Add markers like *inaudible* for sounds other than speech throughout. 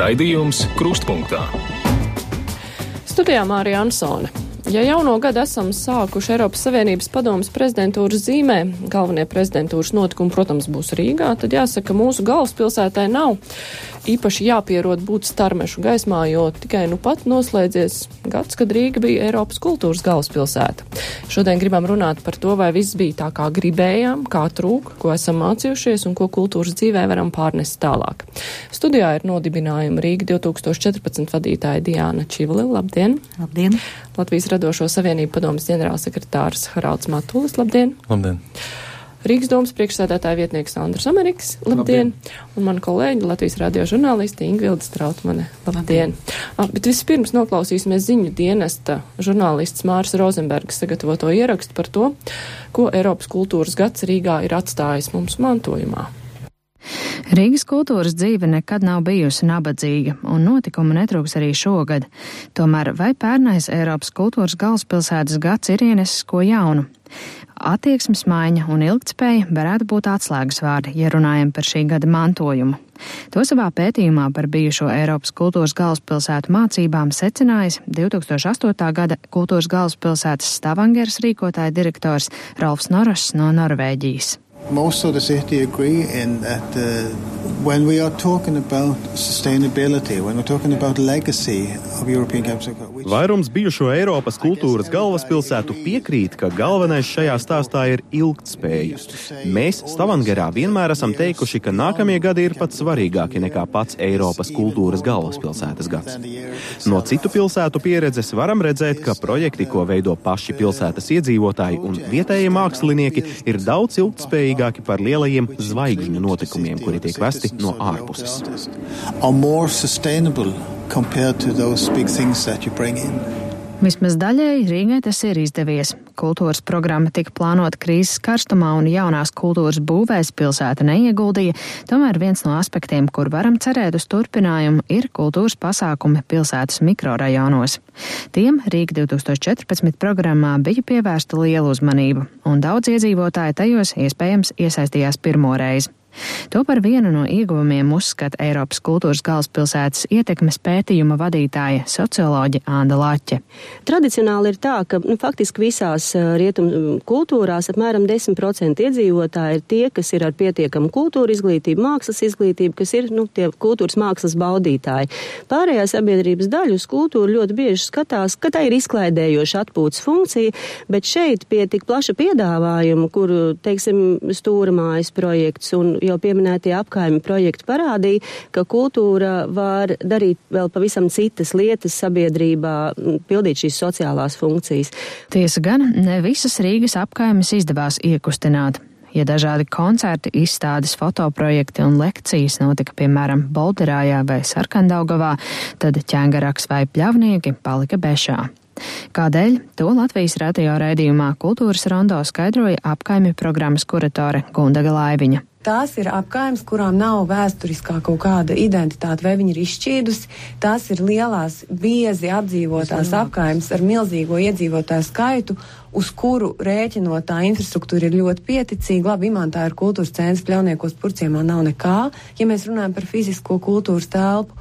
Raidījums Krustpunktā. Studijā Mārija Ansone. Ja jauno gadu esam sākuši Eiropas Savienības padomas prezidentūras zīmē, galvenie prezidentūras notikumi, protams, būs Rīgā, tad jāsaka, mūsu galvaspilsētai nav īpaši jāpierod būt starmešu gaismā, jo tikai nu pat noslēdzies gads, kad Rīga bija Eiropas kultūras galvaspilsēta. Šodien gribam runāt par to, vai viss bija tā, kā gribējām, kā trūk, ko esam mācījušies un ko kultūras dzīvē varam pārnest tālāk. Studijā ir nodibinājuma Rīga 2014 vadītāja Diāna Čivli. Labdien! Labdien! Latvijas radošo savienību padomas ģenerālsekretārs Haralds Matulis. Labdien! Labdien! Rīgas domas priekšsēdētāja vietnieks Andrs Amerikas. Labdien! Labdien. Un mana kolēģi Latvijas radio žurnālisti Ingvilda Strautmane. Labdien! Labdien. Ah, bet vispirms noklausīsimies ziņu dienesta žurnālists Mārs Rozenbergs sagatavoto ierakstu par to, ko Eiropas kultūras gads Rīgā ir atstājis mums mantojumā. Rīgas kultūras dzīve nekad nav bijusi nabadzīga, un notikumu netrūks arī šogad. Tomēr vai pērnais Eiropas kultūras galvaspilsētas gads ir ienesis ko jaunu? Attieksmes maiņa un ilgtspēja varētu būt atslēgas vārdi, ja runājam par šī gada mantojumu. To savā pētījumā par bijušo Eiropas kultūras galvaspilsētu mācībām secinājis 2008. gada kultūras galvaspilsētas Stavangeras rīkotāja direktors Rolfs Noros no Norvēģijas. Most of the city agree in that uh, when we are talking about sustainability, when we're talking about legacy of European capital. Vairums bijušo Eiropas kultūras galvaspilsētu piekrīt, ka galvenais šajā stāstā ir ilgtspēja. Mēs Stavangerā vienmēr esam teikuši, ka nākamie gadi ir pat svarīgāki nekā pats Eiropas kultūras galvaspilsētas gads. No citu pilsētu pieredzes varam redzēt, ka projekti, ko veido paši pilsētas iedzīvotāji un vietējie mākslinieki, ir daudz ilgtspējīgāki par lielajiem zvaigžņu notikumiem, kuri tiek vesti no ārpuses. Vismaz daļēji Rīgai tas ir izdevies. Kultūras programma tika plānota krīzes karstumā un jaunās kultūras būvēs pilsēta neieguldīja, tomēr viens no aspektiem, kur varam cerēt uz turpinājumu, ir kultūras pasākumi pilsētas mikrorajonos. Tiem Rīga 2014 programmā bija pievērsta liela uzmanība, un daudz iedzīvotāji tajos iespējams iesaistījās pirmo reizi. To par vienu no ieguvumiem uzskata Eiropas kultūras galvaspilsētas ietekmes pētījuma vadītāja socioloģe Ānda Laķe. Tradicionāli ir tā, ka nu, faktiski visās rietumu kultūrās apmēram 10% iedzīvotāji ir tie, kas ir ar pietiekamu kultūra izglītību, mākslas izglītību, kas ir nu, tie kultūras mākslas baudītāji. Pārējā sabiedrības daļa uz kultūru ļoti bieži skatās, ka tā ir izklaidējoša atpūtas funkcija, bet šeit pie tik plaša piedāvājuma, kur, teiksim, stūramājas projekts un jau pieminētie apkaimi projekti parādīja, ka kultūra var darīt vēl pavisam citas lietas sabiedrībā, pildīt šīs sociālās funkcijas. Tiesa gan, ne visas Rīgas apkaimes izdevās iekustināt. Ja dažādi koncerti, izstādes, fotoprojekti un lekcijas notika piemēram Bolderājā vai Sarkandaugavā, tad ķēngaraks vai pļavnieki palika bešā. Kādēļ? To Latvijas radio raidījumā Kultūras rondo skaidroja apkaimju programmas kuratore Gundaga Laiviņa. Tās ir apkaimes, kurām nav vēsturiskā kaut kāda identitāte, vai viņi ir izšķīdusi. Tās ir lielās, biezi apdzīvotās apkaimes ar milzīgo iedzīvotāju skaitu, uz kuru rēķinotā infrastruktūra ir ļoti pieticīga. Labi, imantā ir kultūras centrs, pļauniekos purciemā nav nekā, ja mēs runājam par fizisko kultūras telpu.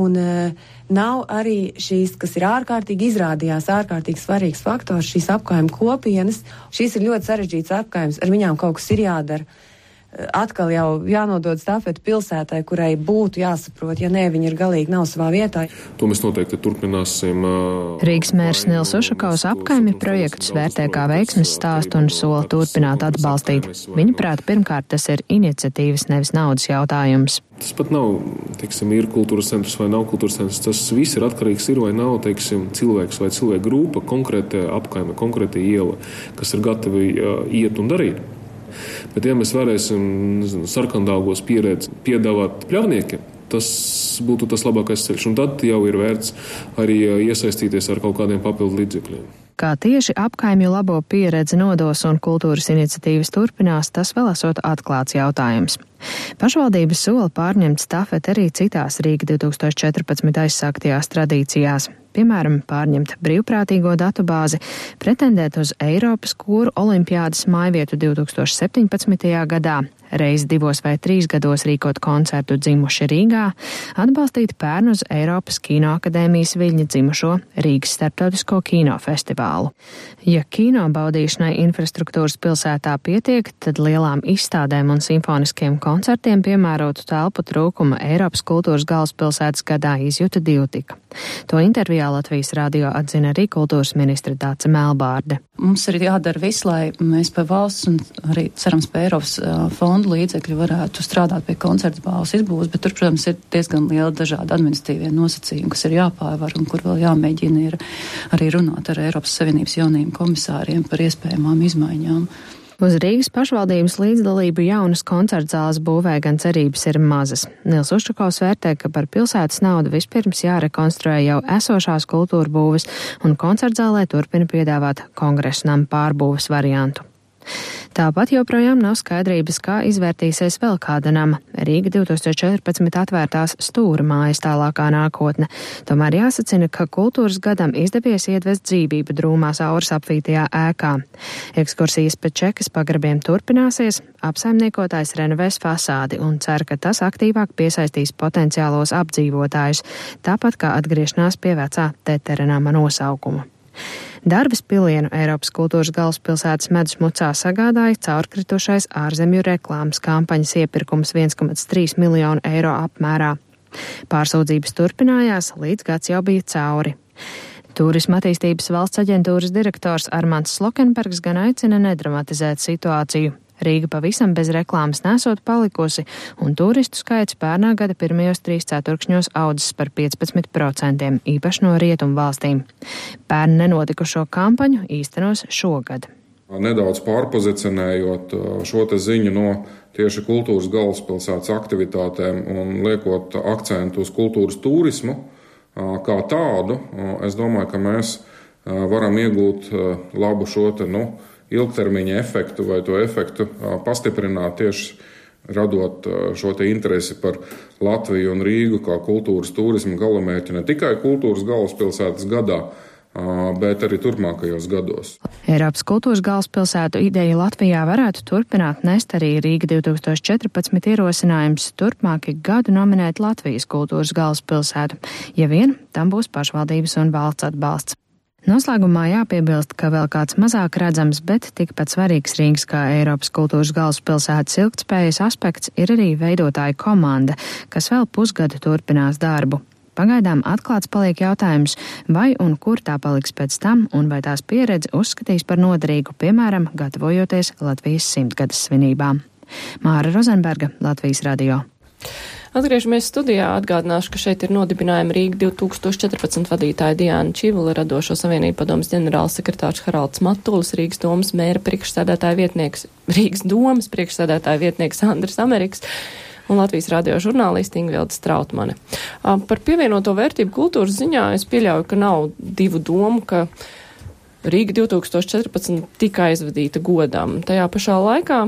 Un, uh, nav arī šīs, kas ir ārkārtīgi izrādījās, ārkārtīgi svarīgs faktors, šīs apkaimē kopienas. Šīs ir ļoti sarežģītas apkaimes, ar viņām kaut kas ir jādara atkal jau jānodod stafeti pilsētai, kurai būtu jāsaprot, ja nē, viņi ir galīgi nav savā vietā. To mēs noteikti turpināsim. Rīgas mērs Nils Ušakovs apkaimi projektus vērtē kā veiksmes stāstu un sola turpināt atbalstīt. Viņa prāt, pirmkārt, tas ir iniciatīvas, nevis naudas jautājums. Tas pat nav, teiksim, ir kultūras centrs vai nav kultūras centrs. Tas viss ir atkarīgs ir vai nav, teiksim, cilvēks vai cilvēka grupa, konkrēta apkaime, konkrēta iela, kas ir gatavi uh, iet un darīt. Bet, ja mēs varēsim sarkandāgos pieredzi piedāvāt pļavniekiem, tas būtu tas labākais ceļš. Un tad jau ir vērts arī iesaistīties ar kaut kādiem papildu līdzekļiem. Kā tieši apkaimju labo pieredzi nodos un kultūras iniciatīvas turpinās, tas vēl esot atklāts jautājums. Pašvaldības sola pārņemt stafeti arī citās Rīga 2014 aizsāktajās tradīcijās piemēram, pārņemt brīvprātīgo datubāzi, pretendēt uz Eiropas kūru olimpiādas mājvietu 2017. gadā, reiz divos vai trīs gados rīkot koncertu dzimuši Rīgā, atbalstīt pērnu uz Eiropas Kinoakadēmijas Viļņa dzimušo Rīgas starptautisko kinofestivālu. Ja kino baudīšanai infrastruktūras pilsētā pietiek, tad lielām izstādēm un simfoniskiem koncertiem piemērotu telpu trūkuma Eiropas kultūras galvaspilsētas gadā izjuta divtika. To intervijā Latvijas radio atzina arī kultūras ministra Dāca Melbārde. Mums ir jādara viss, lai mēs pie valsts un arī cerams pie Eiropas fondu līdzekļu varētu strādāt pie koncertu bāles izbūves, bet tur, protams, ir diezgan liela dažāda administratīvie nosacījumi, kas ir jāpārvar un kur vēl jāmēģina ir arī runāt ar Eiropas Savienības jaunajiem komisāriem par iespējamām izmaiņām. Uz Rīgas pašvaldības līdzdalību jaunas koncertzāles būvē gan cerības ir mazas. Nils Ušakovs vērtē, ka par pilsētas naudu vispirms jārekonstruē jau esošās kultūra būves, un koncertzālē turpina piedāvāt kongresnam pārbūves variantu. Tāpat joprojām nav skaidrības, kā izvērtīsies vēl kāda nama Rīga 2014 atvērtās stūra mājas tālākā nākotne. Tomēr jāsacina, ka kultūras gadam izdevies iedvest dzīvību drūmās auras apvītajā ēkā. Ekskursijas pēc čekas pagrabiem turpināsies, apsaimniekotājs renovēs fasādi un cer, ka tas aktīvāk piesaistīs potenciālos apdzīvotājus, tāpat kā atgriešanās pie vecā teterenāma nosaukuma. Darbas pilienu Eiropas kultūras galvaspilsētas medus mucā sagādāja caurkritušais ārzemju reklāmas kampaņas iepirkums 1,3 miljonu eiro apmērā. Pārsūdzības turpinājās, līdz gads jau bija cauri. Turisma attīstības valsts aģentūras direktors Armāns Slokenbergs gan aicina nedramatizēt situāciju. Rīga pavisam bez reklāmas nesot palikusi, un turistu skaits pērnā gada pirmajos trīs ceturkšņos audzis par 15%, īpaši no rietumu valstīm. Pērn nenotikušo kampaņu īstenos šogad. Nedaudz pārpozicionējot uh, šo ziņu no tieši kultūras galvaspilsētas aktivitātēm un liekot akcentu uz kultūras turismu uh, kā tādu, uh, es domāju, ka mēs varam iegūt labu šo te, nu, ilgtermiņa efektu vai to efektu pastiprināt tieši radot šo interesi par Latviju un Rīgu kā kultūras turismu galamērķi ne tikai kultūras galvaspilsētas gadā, bet arī turpmākajos gados. Eiropas kultūras galvaspilsētu ideja Latvijā varētu turpināt nest arī Rīga 2014 ierosinājums turpmāki gadu nominēt Latvijas kultūras galvaspilsētu, ja vien tam būs pašvaldības un valsts atbalsts. Noslēgumā jāpiebilst, ka vēl kāds mazāk redzams, bet tikpat svarīgs Rīgas kā Eiropas kultūras galvaspilsētas ilgtspējas aspekts ir arī veidotāja komanda, kas vēl pusgadu turpinās darbu. Pagaidām atklāts paliek jautājums, vai un kur tā paliks pēc tam, un vai tās pieredze uzskatīs par noderīgu, piemēram, gatavojoties Latvijas simtgades svinībām. Māra Rozenberga, Latvijas radio. Atgriežamies studijā. Atgādināšu, ka šeit ir nodibinājuma Rīga 2014 vadītāja Diāna Čivula, radošo savienību padomas ģenerālsekretārs Haralds Matulis, Rīgas domas mēra priekšsēdētāja vietnieks, Rīgas domas priekšsēdētāja vietnieks Andris Amerikas un Latvijas radio žurnālisti Ingvilda Strautmane. Par pievienoto vērtību kultūras ziņā es pieļauju, ka nav divu domu, ka Rīga 2014 tika aizvadīta godam. Tajā pašā laikā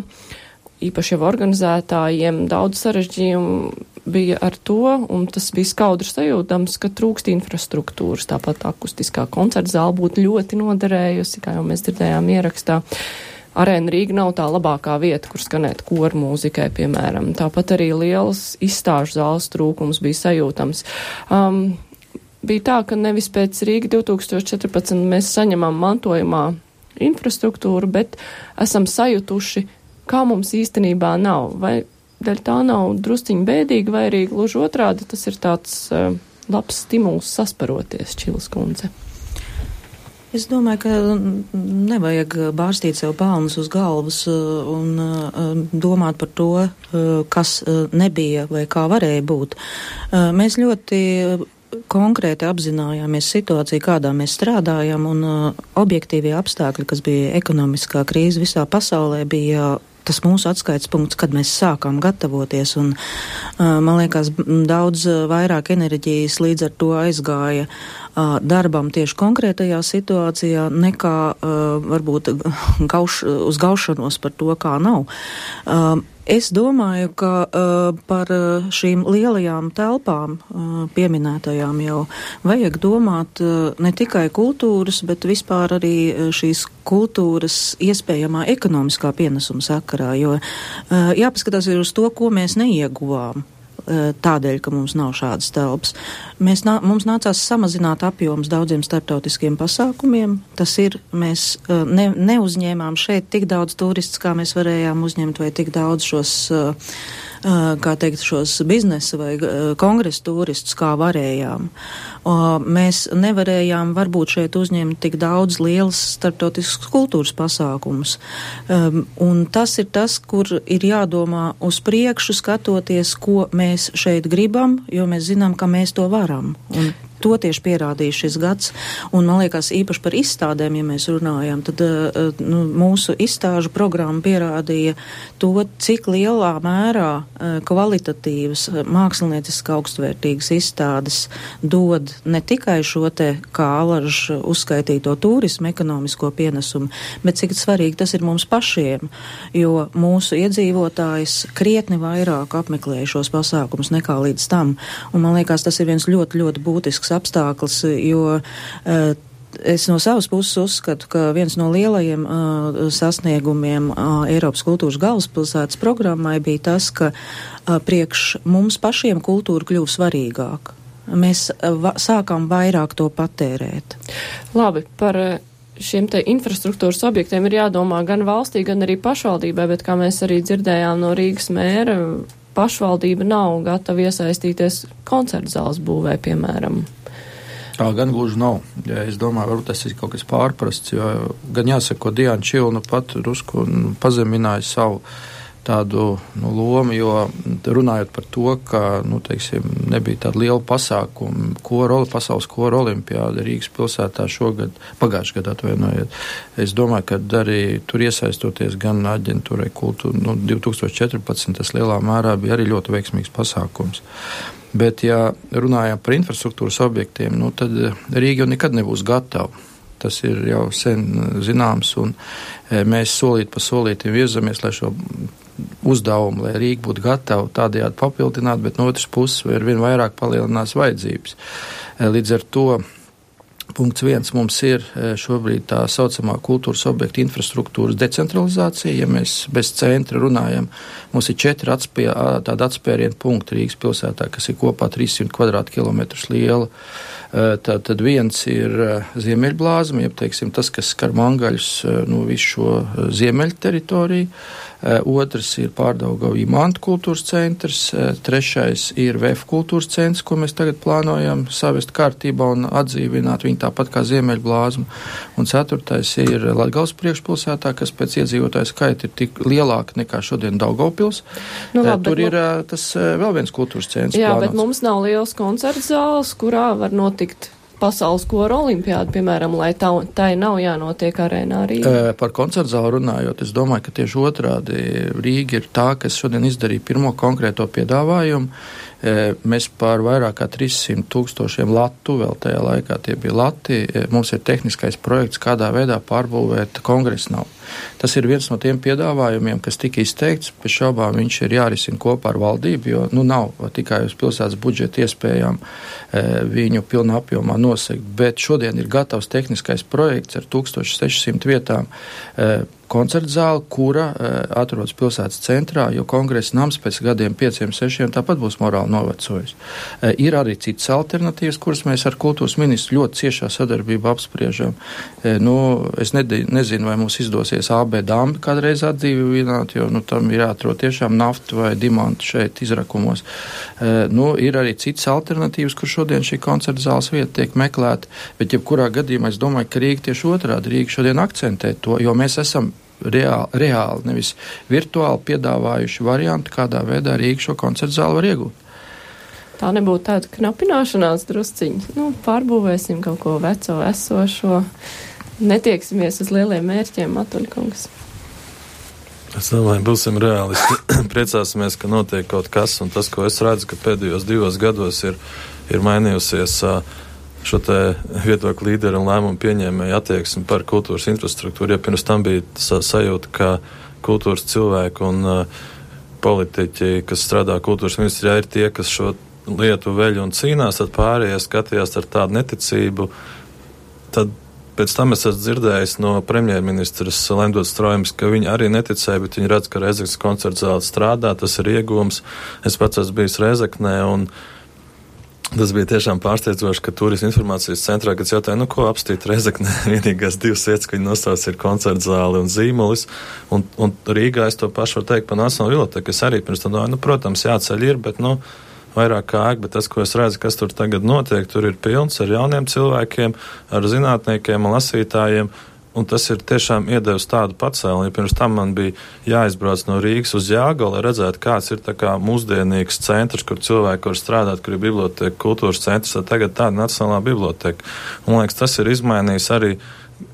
īpaši jau organizētājiem daudz sarežģījumu bija ar to, un tas bija skaudrs sajūtams, ka trūkst infrastruktūras. Tāpat akustiskā koncerta zāle būtu ļoti noderējusi, kā jau mēs dzirdējām ierakstā. Arēna Rīga nav tā labākā vieta, kur skanēt koru mūzikai, piemēram. Tāpat arī liels izstāžu zāles trūkums bija sajūtams. Um, bija tā, ka nevis pēc Rīga 2014 mēs saņemam mantojumā infrastruktūru, bet esam sajutuši, kā mums īstenībā nav. Vai dēļ tā nav drusciņi bēdīgi, vai arī gluži otrādi tas ir tāds uh, labs stimuls sasparoties, Čilas kundze. Es domāju, ka nevajag bārstīt sev pelnus uz galvas eh, un uh, domāt par to, kas nebija vai kā varēja būt. Mēs ļoti konkrēti apzinājāmies situāciju, kādā mēs strādājam, un objektīvie apstākļi, kas bija ekonomiskā krīze visā pasaulē, bija tas mūsu atskaites punkts, kad mēs sākām gatavoties. Un, man liekas, daudz vairāk enerģijas līdz ar to aizgāja darbam tieši konkrētajā situācijā, nekā varbūt *laughs* gauš, uz gaušanos par to, kā nav. Es domāju, ka uh, par šīm lielajām telpām, uh, pieminētajām jau, vajag domāt uh, ne tikai kultūras, bet vispār arī šīs kultūras iespējamā ekonomiskā pienesuma sakarā, jo uh, jāpaskatās ir uz to, ko mēs neieguvām. Eh, tādēļ, ka mums nav šādas telpas. Mēs nā, mums nācās samazināt apjomus daudziem starptautiskiem pasākumiem. Tas ir, mēs eh, ne, neuzņēmām šeit tik daudz turistus, kā mēs varējām uzņemt, vai tik daudz šos uh, kā teikt, šos biznesa vai kongresa turistus, kā varējām. Mēs nevarējām varbūt šeit uzņemt tik daudz lielas starptautiskas kultūras pasākumus. Un tas ir tas, kur ir jādomā uz priekšu, skatoties, ko mēs šeit gribam, jo mēs zinām, ka mēs to varam. Un to tieši pierādīja šis gads. Un, man liekas, īpaši par izstādēm, ja mēs runājam, tad uh, nu, mūsu izstāžu programma pierādīja to, cik lielā mērā uh, kvalitatīvas, mākslinieciski augstvērtīgas izstādes dod ne tikai šo te kā alažu uzskaitīto turismu ekonomisko pienesumu, bet cik svarīgi tas ir mums pašiem, jo mūsu iedzīvotājs krietni vairāk apmeklēja šos pasākumus nekā līdz tam. Un, man liekas, tas ir viens ļoti, ļoti būtisks būtisks apstākļus, jo uh, Es no savas puses uzskatu, ka viens no lielajiem uh, sasniegumiem uh, Eiropas kultūras galvaspilsētas programmai bija tas, ka uh, priekš mums pašiem kultūra kļuva svarīgāka. Mēs uh, va sākām vairāk to patērēt. Labi, par šiem te infrastruktūras objektiem ir jādomā gan valstī, gan arī pašvaldībai, bet kā mēs arī dzirdējām no Rīgas mēra, pašvaldība nav gatava iesaistīties koncertu zāles būvē, piemēram. Tā gan gluži nav. Ja es domāju, varbūt tas ir kaut kas pārprasts, gan jāsaka, ka Diana Čilna pat drusku nu, pazemināja savu tādu nu, lomu, jo runājot par to, ka nu, teiksim, nebija tāda liela pasākuma, kora, pasaules kora olimpiāda Rīgas pilsētā šogad, pagājušajā gadā atvainojiet. Es domāju, ka arī tur iesaistoties gan aģentūrai kultūra, nu, 2014. tas lielā mērā bija arī ļoti veiksmīgs pasākums. Bet, ja runājam par infrastruktūras objektiem, nu, tad eh, Rīga jau nekad nebūs gatava. Tas ir jau sen eh, zināms, un eh, mēs solīt pa solītim virzamies, lai šo uzdevumu, lai Rīga būtu gatava tādējādi papildināt, bet no otras puses ar vien vairāk palielinās vajadzības. Līdz ar to Punkts viens mums ir e, šobrīd tā saucamā kultūras objekta infrastruktūras decentralizācija. Ja mēs bez centra runājam, mums ir četri atspie, tādi atspērienu punkti Rīgas pilsētā, kas ir kopā 300 kvadrātkilometrus liela. E, tā, tad viens ir e, ziemeļblāzma, jeb teiksim, tas, kas skar mangaļus, nu, visu šo ziemeļu teritoriju. Otrs ir Pārdaugavī Mantu kultūras centrs, trešais ir VF kultūras centrs, ko mēs tagad plānojam savest kārtībā un atdzīvināt viņu tāpat kā Ziemeļblāzmu, un ceturtais ir Latgals priekšpilsētā, kas pēc iedzīvotāju skaita ir tik lielāka nekā šodien Daugavpils. Nu, labi, Tur ir tas vēl viens kultūras centrs. Jā, plānots. bet mums nav liels koncerts zāles, kurā var notikt pasaules kora olimpiāda, piemēram, lai tā, tai nav jānotiek arēnā Rīgā? Par koncertu zāli runājot, es domāju, ka tieši otrādi Rīga ir tā, kas šodien izdarīja pirmo konkrēto piedāvājumu. Mēs pār vairāk kā 300 tūkstošiem latu, vēl tajā laikā tie bija lati, mums ir tehniskais projekts, kādā veidā pārbūvēt kongresa nav. Tas ir viens no tiem piedāvājumiem, kas tika izteikts. Pēc šaubām viņš ir jārisina kopā ar valdību, jo nu, nav tikai uz pilsētas budžeta iespējām e, viņu pilnā apjomā nosegt. Bet šodien ir gatavs tehniskais projekts ar 1600 vietām. Koncerta zāle, kura uh, atrodas pilsētas centrā, jo kongresa nams pēc gadiem, pieciem, sešiem, tāpat būs morāli novecojis. Uh, ir arī citas alternatīvas, kuras mēs ar kultūras ministru ļoti ciešā sadarbībā apspriežam. Uh, nu, es nezinu, vai mums izdosies AB dāmu kādreiz atdzīvināt, jo nu, tam ir jāatrod tiešām naftu vai dimantu šeit izrakumos. Nu, ir arī citas alternatīvas, kur šodien šī koncerta zāles vieta tiek meklēta, bet jebkurā gadījumā es domāju, ka Rīga tieši otrādi Rīga šodien akcentē to, jo mēs esam reāli, reāli, nevis virtuāli piedāvājuši variantu, kādā veidā Rīga šo koncertu zāli var iegūt. Tā nebūtu tāda knapināšanās drusciņa. Nu, pārbūvēsim kaut ko veco, esošo, netieksimies uz lieliem mērķiem, Matuļkungs. Es domāju, būsim reālisti. *clears throat* Priecāsimies, ka notiek kaut kas, un tas, ko es redzu, ka pēdējos divos gados ir, ir mainījusies uh, šo viedokļu līderu un lēmumu pieņēmēju attieksmi par kultūras infrastruktūru. Ja pirms tam bija sajūta, ka kultūras cilvēki un uh, politiķi, kas strādā kultūras ministrijā, ir tie, kas šo lietu veļ un cīnās, tad pārējie skatījās ar tādu neticību. Tad pēc tam es esmu dzirdējis no premjerministras Lendots Strojums, ka viņi arī neticēja, bet viņi redz, ka Reizeknas koncerts zāle strādā, tas ir iegūms. Es pats esmu bijis Reizeknē un Tas bija tiešām pārsteidzoši, ka turisma informācijas centrā, kad jautāja, nu, ko apstīt Rezeknē, *laughs* vienīgās divas vietas, ko viņi nosauc, ir koncerta zāle un zīmolis. Un, un Rīgā es to pašu varu teikt par Nacionālo biblioteku. Es arī pirms tam domāju, nu, protams, jāceļ ir, bet, nu, vairāk kā ēka, bet tas, ko es redzu, kas tur tagad notiek, tur ir pilns ar jauniem cilvēkiem, ar zinātniekiem un lasītājiem. Un tas ir tiešām iedevis tādu pacēlienu. Pirms tam man bija jāizbrauc no Rīgas uz Jāgaunu, lai redzētu, kāds ir kā mūsdienīgs centrs, kur cilvēki var strādāt, kur ir biblioteka, kultūras centrs. Tagad tāda Nacionālā biblioteka. Man liekas, tas ir izmainījis arī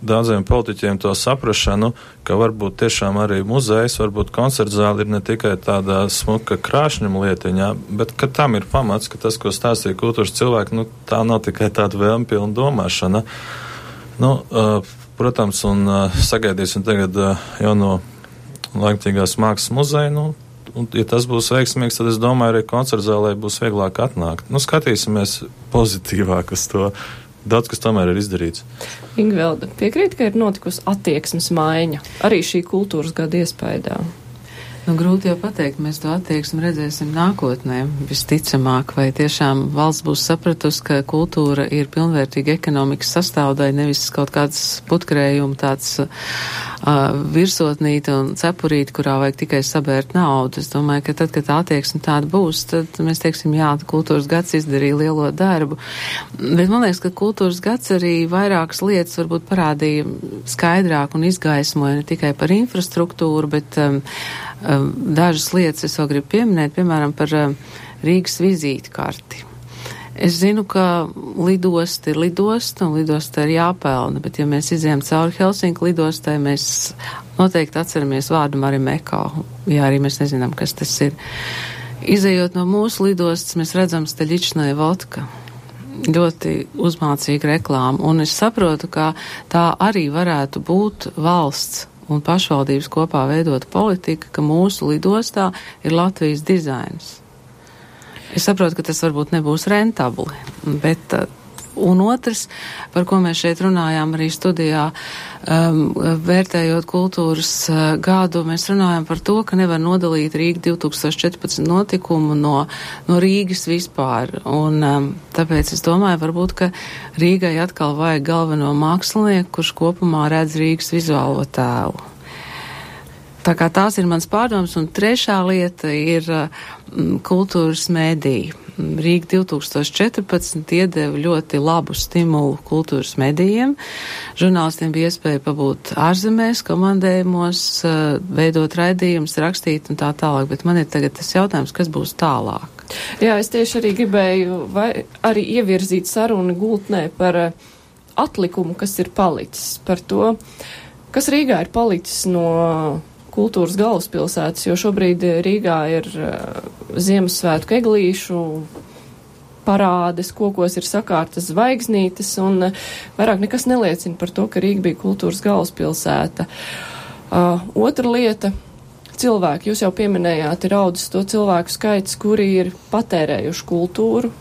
daudziem politiķiem to saprašanu, ka varbūt tiešām arī muzejs, varbūt koncerta zāle ir ne tikai tāda smuka krāšņuma lietiņā, bet ka tam ir pamats, ka tas, ko stāstīja kultūras cilvēki, nu, tā nav tikai tāda vēlme pilna domāšana. Nu, uh, protams, un uh, sagaidīsim tagad uh, jauno laikmatīgās mākslas muzeju. Nu, un, ja tas būs veiksmīgs, tad es domāju, arī koncerta zālē būs vieglāk atnākt. Nu, skatīsimies pozitīvāk uz to. Daudz kas tomēr ir izdarīts. Ingvelda, piekrīt, ka ir notikusi attieksmes maiņa arī šī kultūras gada iespējā. Nu, grūti jau pateikt, mēs to attieksmi redzēsim nākotnē. Visticamāk, vai tiešām valsts būs sapratusi, ka kultūra ir pilnvērtīga ekonomikas sastāvdaļa, nevis kaut kāds putkrējuma tāds uh, virsotnīte un cepurīte, kurā vajag tikai sabērt naudu. Es domāju, ka tad, kad tā attieksme tāda būs, tad mēs teiksim, jā, kultūras gads izdarīja lielo darbu. Bet man liekas, ka kultūras gads arī vairākas lietas varbūt parādīja skaidrāk un izgaismoja ne tikai par infrastruktūru, bet um, dažas lietas es vēl gribu pieminēt, piemēram, par ehm, Rīgas vizīti karti. Es zinu, ka lidosta ir lidosta un lidosta ir jāpelna, bet ja mēs izējām cauri Helsinku lidostai, mēs noteikti atceramies vārdu Marimekā, ja arī mēs nezinām, kas tas ir. Izejot no mūsu lidostas, mēs redzam Steļičnai vodka. Ļoti uzmācīga reklāma, un es saprotu, ka tā arī varētu būt valsts un pašvaldības kopā veidot politika, ka mūsu lidostā ir Latvijas dizains. Es saprotu, ka tas varbūt nebūs rentabli, bet uh, Un otrs, par ko mēs šeit runājām arī studijā, um, vērtējot kultūras uh, gadu, mēs runājam par to, ka nevar nodalīt Rīga 2014 notikumu no, no Rīgas vispār. Un um, tāpēc es domāju, varbūt, ka Rīgai atkal vajag galveno mākslinieku, kurš kopumā redz Rīgas vizuālo tēlu. Tā kā tās ir mans pārdoms, un trešā lieta ir mm, kultūras mēdīja. Rīga 2014 iedeva ļoti labu stimulu kultūras medijiem. Žurnālistiem bija iespēja pabūt ārzemēs, komandējumos, eh, veidot raidījumus, rakstīt un tā tālāk, bet man ir tagad tas jautājums, kas būs tālāk. Jā, es tieši arī gribēju arī ievirzīt sarunu gultnē par eh, atlikumu, kas ir palicis, par to, kas Rīgā ir palicis no kultūras galvaspilsētas, jo šobrīd Rīgā ir uh, Ziemassvētku eglīšu parādes, kokos ir sakārtas zvaigznītes, un uh, vairāk nekas neliecina par to, ka Rīga bija kultūras galvaspilsēta. Uh, otra lieta cilvēki, jūs jau pieminējāt, ir audzis to cilvēku skaits, kuri ir patērējuši kultūru.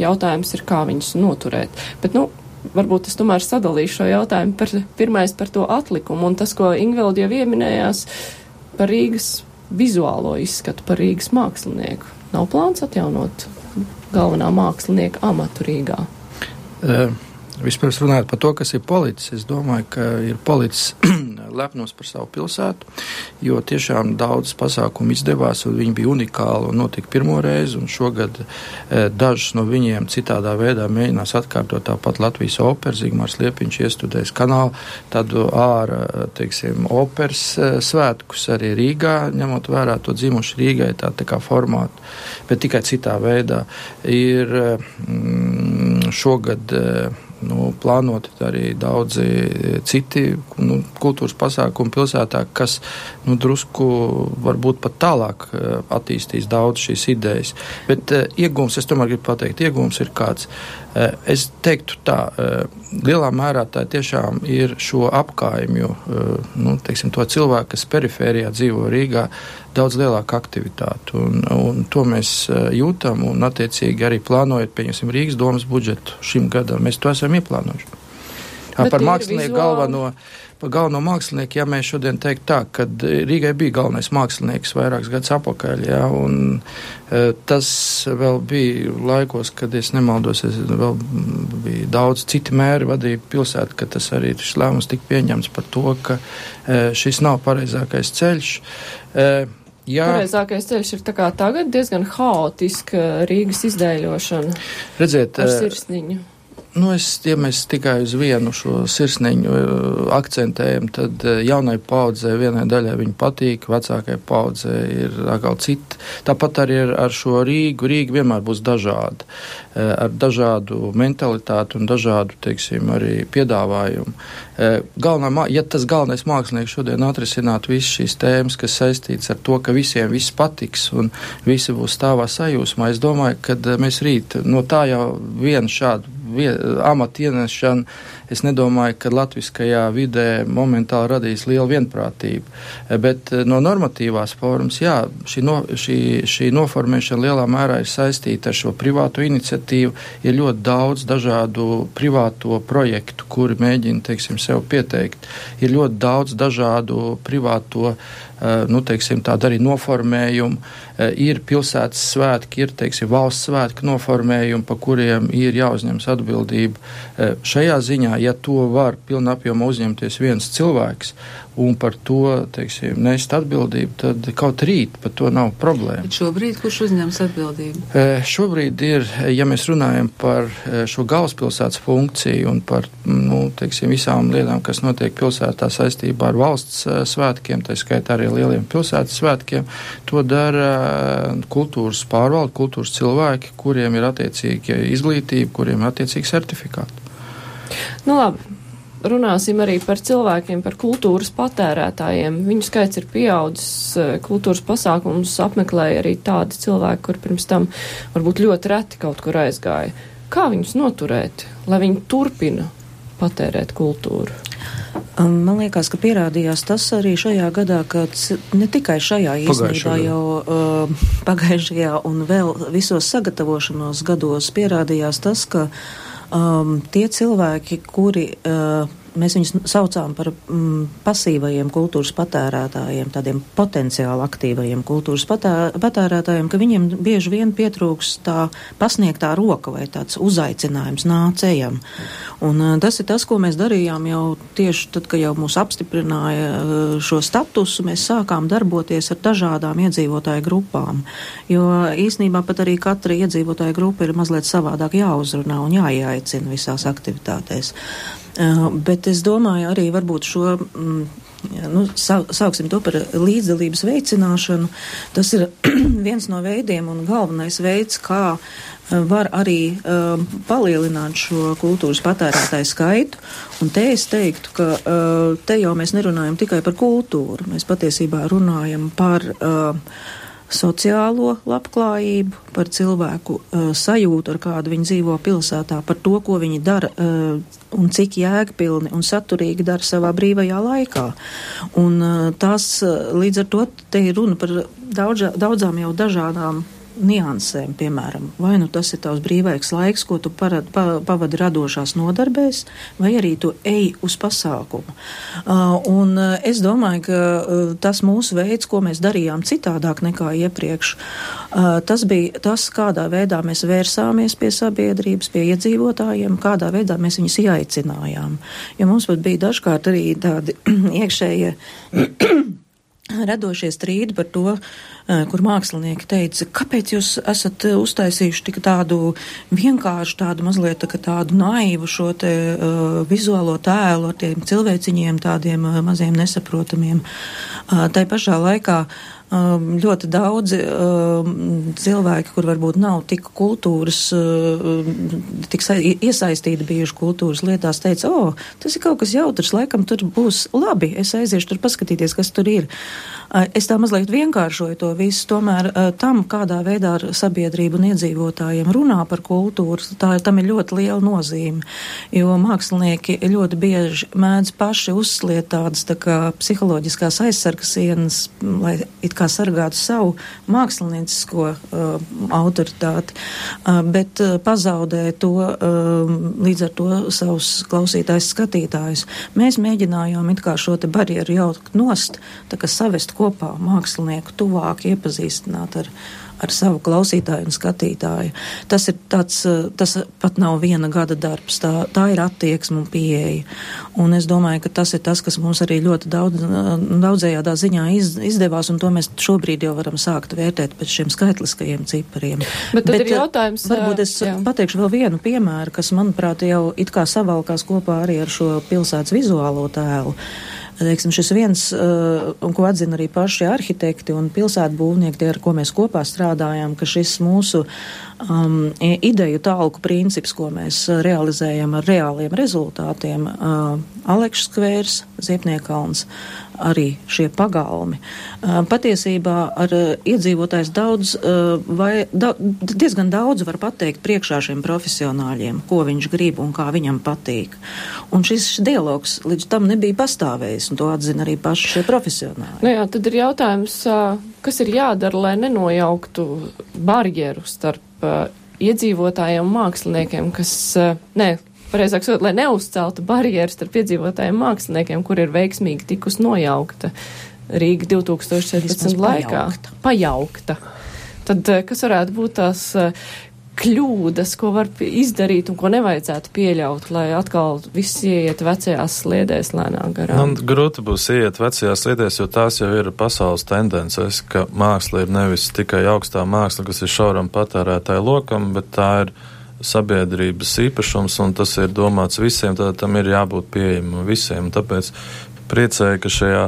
Jautājums ir, kā viņus noturēt. Bet, nu, varbūt es tomēr sadalīšu šo jautājumu par pirmais par to atlikumu un tas, ko Ingveldi jau ieminējās par Rīgas vizuālo izskatu, par Rīgas mākslinieku. Nav plāns atjaunot galvenā mākslinieka amatu Rīgā. Uh. Vispirms runājot par to, kas ir policis, es domāju, ka ir policis *clears throat* lepnos par savu pilsētu, jo tiešām daudz pasākumu izdevās, un viņi bija unikāli un notika pirmo reizi, šogad e, dažus no viņiem citādā veidā mēģinās atkārtot tāpat Latvijas opera, Zigmārs Liepiņš iestudēs kanālu, tādu āra, teiksim, operas e, svētkus arī Rīgā, ņemot vērā to dzimuši Rīgai tā, tā kā formātu, bet tikai citā veidā. Ir mm, šogad e, nu, plānoti arī daudzi citi nu, kultūras pasākumi pilsētā, kas nu, drusku varbūt pat tālāk eh, attīstīs daudz šīs idejas. Bet uh, iegūms, es tomēr gribu pateikt, iegūms ir kāds. Es teiktu tā, lielā mērā tā tiešām ir šo apkaimju, nu, teiksim, to cilvēku, kas perifērijā dzīvo Rīgā, daudz lielāka aktivitāte. Un, un to mēs jūtam un, attiecīgi, arī plānojot, pieņemsim, Rīgas domas budžetu šim gadam, mēs to esam ieplānojuši. Bet par mākslinieku vizuāli... galveno par galveno mākslinieku, ja mēs šodien teiktu tā, ka Rīgai bija galvenais mākslinieks vairākus gadus atpakaļ, ja, un e, tas vēl bija laikos, kad es nemaldos, es vēl bija daudz citi mēri vadīja pilsētu, ka tas arī šis lēmums tika pieņemts par to, ka e, šis nav pareizākais ceļš. E, Jā. Pareizākais ceļš ir tagad diezgan haotiska Rīgas izdēļošana. Redziet, ar sirsniņu. Nu, es, ja mēs tikai uz vienu šo sirsniņu uh, akcentējam, tad uh, jaunai paudzē vienai daļai viņa patīk, vecākai paudzē ir atkal cita. Tāpat arī ar, ar šo Rīgu. Rīga vienmēr būs dažāda, uh, ar dažādu mentalitāti un dažādu, teiksim, arī piedāvājumu. Galvenā, ja tas galvenais mākslinieks šodien atrisinātu visas šīs tēmas, kas saistīts ar to, ka visiem viss patiks un visi būs stāvā sajūsmā, es domāju, ka mēs rīt no tā jau vienu šādu amatu ienešana, es nedomāju, ka latviskajā vidē momentāli radīs lielu vienprātību. Bet eh, no normatīvās formas, jā, šī, no, šī, šī noformēšana lielā mērā ir saistīta ar šo privāto iniciatīvu. Ir ļoti daudz dažādu privāto projektu, kuri mēģina, teiksim, sev pieteikt. Ir ļoti daudz dažādu privāto Eh, nu, teiksim, arī noformējumu. Eh, ir pilsētas svētki, ir teiksim, valsts svētki noformējumi, pa kuriem ir jāuzņemas atbildība. Šajā ziņā, ja to var pilnā apjomā uzņemties viens cilvēks un par to teiksim, nest atbildību, tad kaut rīt par to nav problēma. Bet šobrīd kurš uzņems atbildību? E, šobrīd ir, ja mēs runājam par šo galvaspilsētas funkciju un par nu, teiksim, visām lietām, kas notiek pilsētā saistībā ar valsts svētkiem, tā skaitā arī lieliem pilsētas svētkiem, to dara kultūras pārvalde, kultūras cilvēki, kuriem ir attiecīga izglītība, kuriem ir attiecīgi certifikāti. Nu, labi runāsim arī par cilvēkiem, par kultūras patērētājiem. Viņu skaits ir pieaudzis, eh, kultūras pasākumus apmeklēja arī tādi cilvēki, kur pirms tam varbūt ļoti reti kaut kur aizgāja. Kā viņus noturēt, lai viņi turpina patērēt kultūru? Um, man liekas, ka pierādījās tas arī šajā gadā, ka ne tikai šajā īstenībā jau uh, pagājušajā un vēl visos sagatavošanos gados pierādījās tas, ka uh, um, tie cilvēki, kuri uh, mēs viņus saucām par mm, pasīvajiem kultūras patērētājiem, tādiem potenciāli aktīvajiem kultūras patē, patērētājiem, ka viņiem bieži vien pietrūks tā pasniegtā roka vai tāds uzaicinājums nācējam. Un uh, tas ir tas, ko mēs darījām jau tieši tad, kad jau mūs apstiprināja uh, šo statusu, mēs sākām darboties ar dažādām iedzīvotāju grupām, jo īsnībā pat arī katra iedzīvotāja grupa ir mazliet savādāk jāuzrunā un jāieaicina visās aktivitātēs. Uh, bet es domāju arī varbūt šo. Mm, nu, sauksim to par līdzdalības veicināšanu. Tas ir *clears throat* viens no veidiem un galvenais veids, kā uh, var arī um, palielināt šo kultūras patērētāju skaitu. Un te es teiktu, ka uh, te jau mēs nerunājam tikai par kultūru, mēs patiesībā runājam par uh, sociālo labklājību, par cilvēku uh, sajūtu, ar kādu viņi dzīvo pilsētā, par to, ko viņi dara uh, un cik jēgpilni un saturīgi dara savā brīvajā laikā. Un uh, tās uh, līdz ar to te ir runa par daudz, daudzām jau dažādām niansēm, piemēram, vai nu tas ir tavs brīvais laiks, ko tu parad, pa, pavadi radošās nodarbēs, vai arī tu ej uz pasākumu. Uh, un uh, es domāju, ka uh, tas mūsu veids, ko mēs darījām citādāk nekā iepriekš, uh, tas bija tas, kādā veidā mēs vērsāmies pie sabiedrības, pie iedzīvotājiem, kādā veidā mēs viņus ieaicinājām. Jo mums pat bija dažkārt arī tādi *clears throat* iekšējie radošie strīdi par to, eh, kur mākslinieki teica, kāpēc jūs esat eh, uztaisījuši tik tādu vienkāršu, tādu mazliet tā, tādu naivu šo te uh, vizuālo tēlu ar tiem cilvēciņiem, tādiem uh, maziem nesaprotamiem. Uh, tai pašā laikā um, ļoti daudzi um, cilvēki, kur varbūt nav tik kultūras, tik iesaistīti bijuši kultūras lietās, teica, o, oh, tas ir kaut kas jautrs, laikam tur būs labi, es aiziešu tur paskatīties, kas tur ir. Es tā mazliet vienkāršoju to visu, tomēr tam, kādā veidā ar sabiedrību un iedzīvotājiem runā par kultūru, tā, tam ir ļoti liela nozīme, jo mākslinieki ļoti bieži mēdz paši uzsliet tādas tā kā psiholoģiskās aizsargas sienas, lai it kā sargātu savu māksliniecisko uh, autoritāti, uh, bet uh, pazaudē to uh, līdz ar to savus klausītājs skatītājus. Mēs mēģinājām it kā šo te barjeru jaukt nost, tā kā savest kopā mākslinieku tuvāk iepazīstināt ar, ar savu klausītāju un skatītāju. Tas ir tāds, eh, tas pat nav viena gada darbs, tā, tā ir attieksme un pieeja. Un es domāju, ka tas ir tas, kas mums arī ļoti daudz, eh, daudzējādā ziņā iz, izdevās, un to mēs šobrīd jau varam sākt vērtēt pēc šiem skaitliskajiem cipariem. Bet tad Bet, ir eh, jautājums. Varbūt es jā. pateikšu vēl vienu piemēru, kas, manuprāt, jau it kā savalkās kopā arī ar šo pilsētas vizuālo tēlu. Teiksim, šis viens, uh, un ko atzina arī paši arhitekti un pilsētbūvnieki, tie, ar ko mēs kopā strādājam, ka šis mūsu um, ideju tālku princips, ko mēs realizējam ar reāliem rezultātiem, uh, Alekšs skvērs, Ziepniekalns, arī šie pagalmi. Patiesībā ar iedzīvotājs daudz vai da, diezgan daudz var pateikt priekšā šiem profesionāļiem, ko viņš grib un kā viņam patīk. Un šis dialogs līdz tam nebija pastāvējis, un to atzina arī paši šie profesionāļi. Nu jā, tad ir jautājums, kas ir jādara, lai nenojauktu barjeru starp iedzīvotājiem un māksliniekiem, kas, ne, pareizāk sakot, lai neuzceltu barjeras starp iedzīvotājiem māksliniekiem, kur ir veiksmīgi tikus nojaukta Rīga 2014 laikā. Pajaukta. pajaukta. Tad eh, kas varētu būt tās eh, kļūdas, ko var izdarīt un ko nevajadzētu pieļaut, lai atkal viss ieiet vecajās sliedēs lēnām garām? Man grūti būs ieiet vecajās sliedēs, jo tās jau ir pasaules tendences, ka māksla ir nevis tikai augstā māksla, kas ir šauram patērētāju lokam, bet tā ir sabiedrības īpašums, un tas ir domāts visiem, tad tam ir jābūt pieejamam visiem. Tāpēc priecēju, ka šajā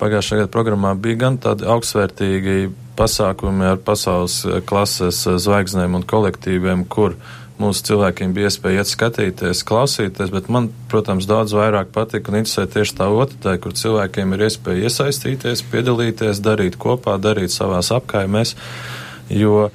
pagājušajā gada programmā bija gan tādi augstsvērtīgi pasākumi ar pasaules klases zvaigznēm un kolektīviem, kur mūsu cilvēkiem bija iespēja iet skatīties, klausīties, bet man, protams, daudz vairāk patika un interesē tieši tā otrā, kur cilvēkiem ir iespēja iesaistīties, piedalīties, darīt kopā, darīt savās apkaimēs, jo,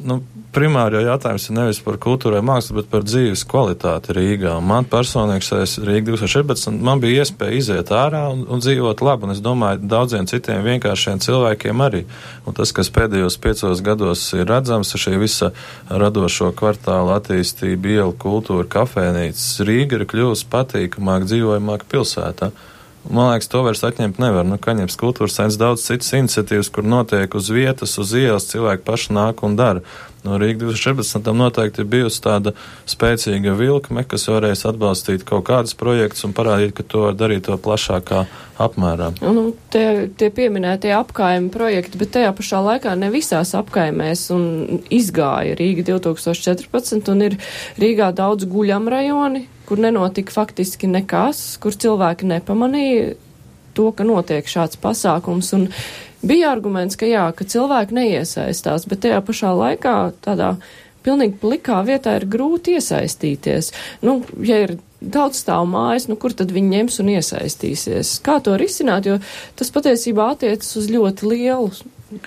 nu, primāri jau jautājums ir nevis par kultūrai mākslu, bet par dzīves kvalitāti Rīgā. Un man personīgi šais Rīga 2014 man bija iespēja iziet ārā un, un dzīvot labi, un es domāju, daudziem citiem vienkāršiem cilvēkiem arī. Un tas, kas pēdējos piecos gados ir redzams, ir šī visa radošo kvartāla attīstība, ielu kultūra, kafēnīcas. Rīga ir kļuvusi patīkamāk dzīvojamāk pilsētā. Man liekas, to vairs atņemt nevar. Nu, Kaņepes kultūras centrs daudz citas iniciatīvas, kur notiek uz vietas, uz ielas, cilvēki paši nāk un dara. No Rīgas 2014. tam noteikti ir bijusi tāda spēcīga vilkme, kas varēs atbalstīt kaut kādus projektus un parādīt, ka to var darīt to plašākā apmērā. Nu, tie, tie pieminētie apkaimi projekti, bet tajā pašā laikā ne visās apkaimēs un izgāja Rīga 2014 un ir Rīgā daudz guļam rajoni, kur nenotika faktiski nekas, kur cilvēki nepamanīja to, ka notiek šāds pasākums. Un bija arguments, ka jā, ka cilvēki neiesaistās, bet tajā pašā laikā tādā pilnīgi plikā vietā ir grūti iesaistīties. Nu, ja ir daudz stāv mājas, nu kur tad viņi ņems un iesaistīsies? Kā to risināt, jo tas patiesībā attiecas uz ļoti lielu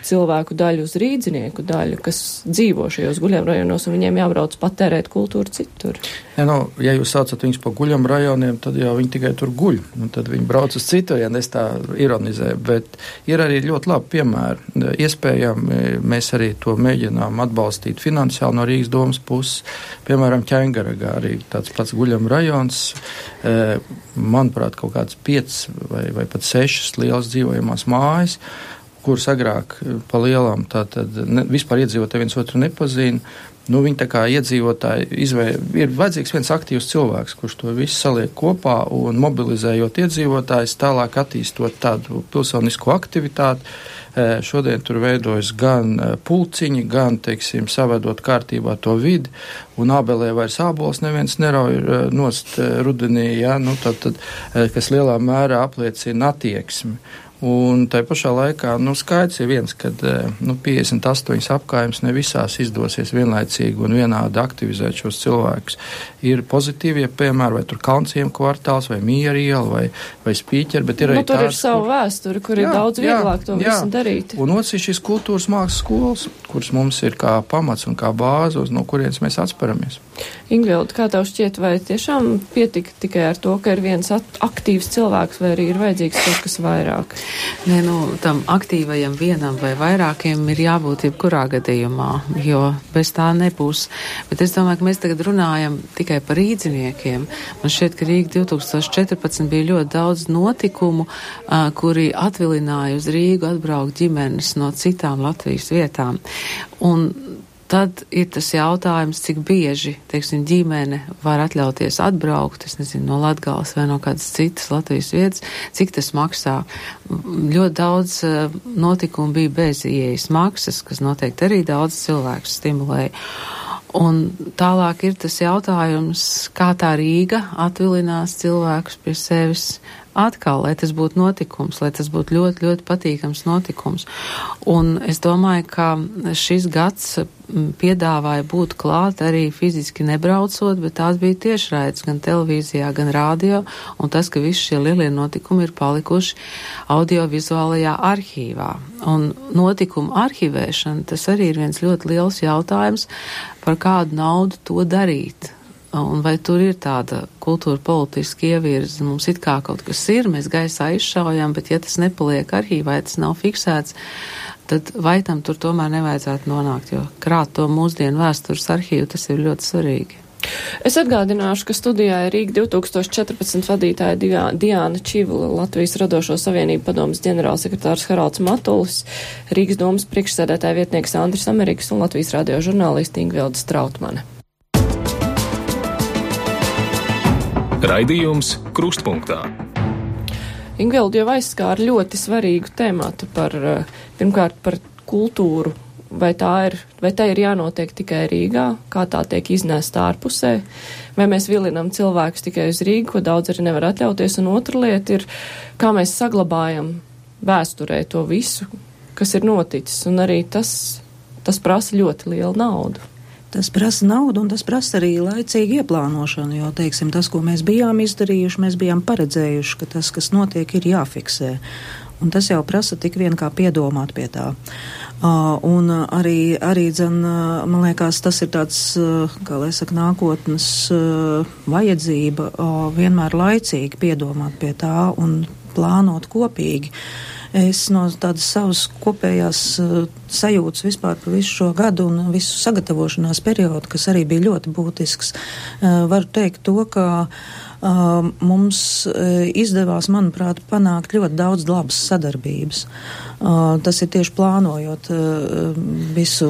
cilvēku daļu, uz rīdzinieku daļu, kas dzīvo šajos guļam rajonos, un viņiem jābrauc patērēt kultūru citur. Ja, nu, ja jūs saucat viņus par guļam rajoniem, tad jau viņi tikai tur guļ, un tad viņi brauc uz citu, ja es tā ironizēju, bet ir arī ļoti labi piemēri. Iespējami mēs arī to mēģinām atbalstīt finansiāli no Rīgas domas puses. Piemēram, Ķengaragā arī tāds pats guļam rajons, e, manuprāt, kaut kāds piecas vai, vai pat sešas lielas dzīvojamās mājas kuras agrāk eh, pa lielām tātad ne, vispār iedzīvotāji viens otru nepazīna. Nu, viņi tā kā iedzīvotāji izvēl, ir vajadzīgs viens aktīvs cilvēks, kurš to visu saliek kopā un mobilizējot iedzīvotājus, tālāk attīstot tādu pilsonisku aktivitāti. Eh, šodien tur veidojas gan eh, pulciņi, gan, teiksim, savedot kārtībā to vidi, un ābelē vairs ābols neviens nerauj nost rudenī, ja, nu, tad, tad, kas lielā mērā apliecina attieksmi. Un tai pašā laikā, nu, skaidrs ir viens, ka nu, 58 apgājumus ne visās izdosies vienlaicīgi un vienādi aktivizēt šos cilvēkus. Ir pozitīvie piemēri, vai tur Kalnciem kvartāls, vai Miera iela, vai, vai Spīķeri, bet ir nu, arī tur tāds, ir savu kur... vēsturi, kur jā, ir daudz vieglāk jā, to jā. visu darīt. Un otrs ir šīs kultūras mākslas skolas, kuras mums ir kā pamats un kā bāze, no kurienes mēs atsperamies. Ingvilda, kā tev šķiet, vai tiešām pietika tikai ar to, ka ir viens aktīvs cilvēks, vai arī ir vajadzīgs kaut kas vairāk? Nē, nu, tam aktīvajam vienam vai vairākiem ir jābūt jebkurā gadījumā, jo bez tā nebūs. Bet es domāju, ka mēs tagad runājam tikai par rīdziniekiem. Man šķiet, ka Rīga 2014 bija ļoti daudz notikumu, uh, kuri atvilināja uz Rīgu atbraukt ģimenes no citām Latvijas vietām. Un Tad ir tas jautājums, cik bieži, teiksim, ģimene var atļauties atbraukt, es nezinu, no Latgales vai no kādas citas Latvijas vietas, cik tas maksā. Ļoti daudz uh, notikumu bija bez ieejas maksas, kas noteikti arī daudz cilvēku stimulēja. Un tālāk ir tas jautājums, kā tā Rīga atvilinās cilvēkus pie sevis atkal, lai tas būtu notikums, lai tas būtu ļoti, ļoti patīkams notikums. Un es domāju, ka šis gads piedāvāja būt klāt arī fiziski nebraucot, bet tās bija tiešraides gan televīzijā, gan rādio, un tas, ka visi šie lielie notikumi ir palikuši audiovizuālajā arhīvā. Un notikumu arhivēšana, tas arī ir viens ļoti liels jautājums, par kādu naudu to darīt. Un vai tur ir tāda kultūra politiska ievirza? Mums it kā kaut kas ir, mēs gaisā izšaujam, bet ja tas nepaliek arhīvā, ja tas nav fiksēts, tad vai tam tur tomēr nevajadzētu nonākt, jo krāt to mūsdienu vēstures arhīvu, tas ir ļoti svarīgi. Es atgādināšu, ka studijā ir Rīga 2014 vadītāja Diāna Čivula, Latvijas radošo savienību padomas ģenerālsekretārs Haralds Matulis, Rīgas domas priekšsēdētāja vietnieks Andris Amerikas un Latvijas radio žurnālisti Ingvilda Strautmane. Raidījums Krustpunktā. Ingvilda jau aizskāra ļoti svarīgu tēmatu par, eh, pirmkārt, par kultūru. Vai tā ir, vai tā ir jānotiek tikai Rīgā, kā tā tiek iznēsta ārpusē, vai mēs vilinam cilvēkus tikai uz Rīgu, ko daudz arī nevar atļauties, un otra lieta ir, kā mēs saglabājam vēsturē to visu, kas ir noticis, un arī tas, tas prasa ļoti lielu naudu. Tas prasa naudu un tas prasa arī laicīgu ieplānošanu, jo, teiksim, tas, ko mēs bijām izdarījuši, mēs bijām paredzējuši, ka tas, kas notiek, ir jāfiksē. Un tas jau prasa tik vien kā piedomāt pie tā. Uh, un arī, arī dzen, uh, man liekas, tas ir tāds, uh, kā lai saka, nākotnes uh, vajadzība uh, vienmēr laicīgi piedomāt pie tā un plānot kopīgi. Es no tādas savas kopējās uh, sajūtas vispār par visu šo gadu un visu sagatavošanās periodu, kas arī bija ļoti būtisks, uh, varu teikt to, ka uh, mums izdevās, manuprāt, panākt ļoti daudz labas sadarbības. Uh, tas ir tieši plānojot visu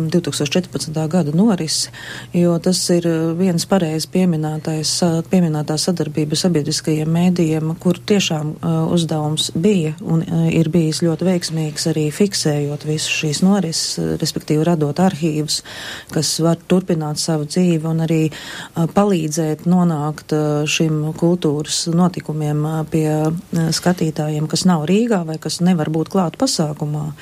2014. gada norisi, jo tas ir viens pareizi pieminētais, pieminētā sadarbība sabiedriskajiem mēdījiem, kur tiešām uzdevums bija un ir bijis ļoti veiksmīgs arī fiksējot visu šīs norises, respektīvi radot arhīvus, kas var turpināt savu dzīvi un arī palīdzēt nonākt šim kultūras notikumiem pie skatītājiem, kas nav Rīgā vai kas nevar būt klāt pasākumā.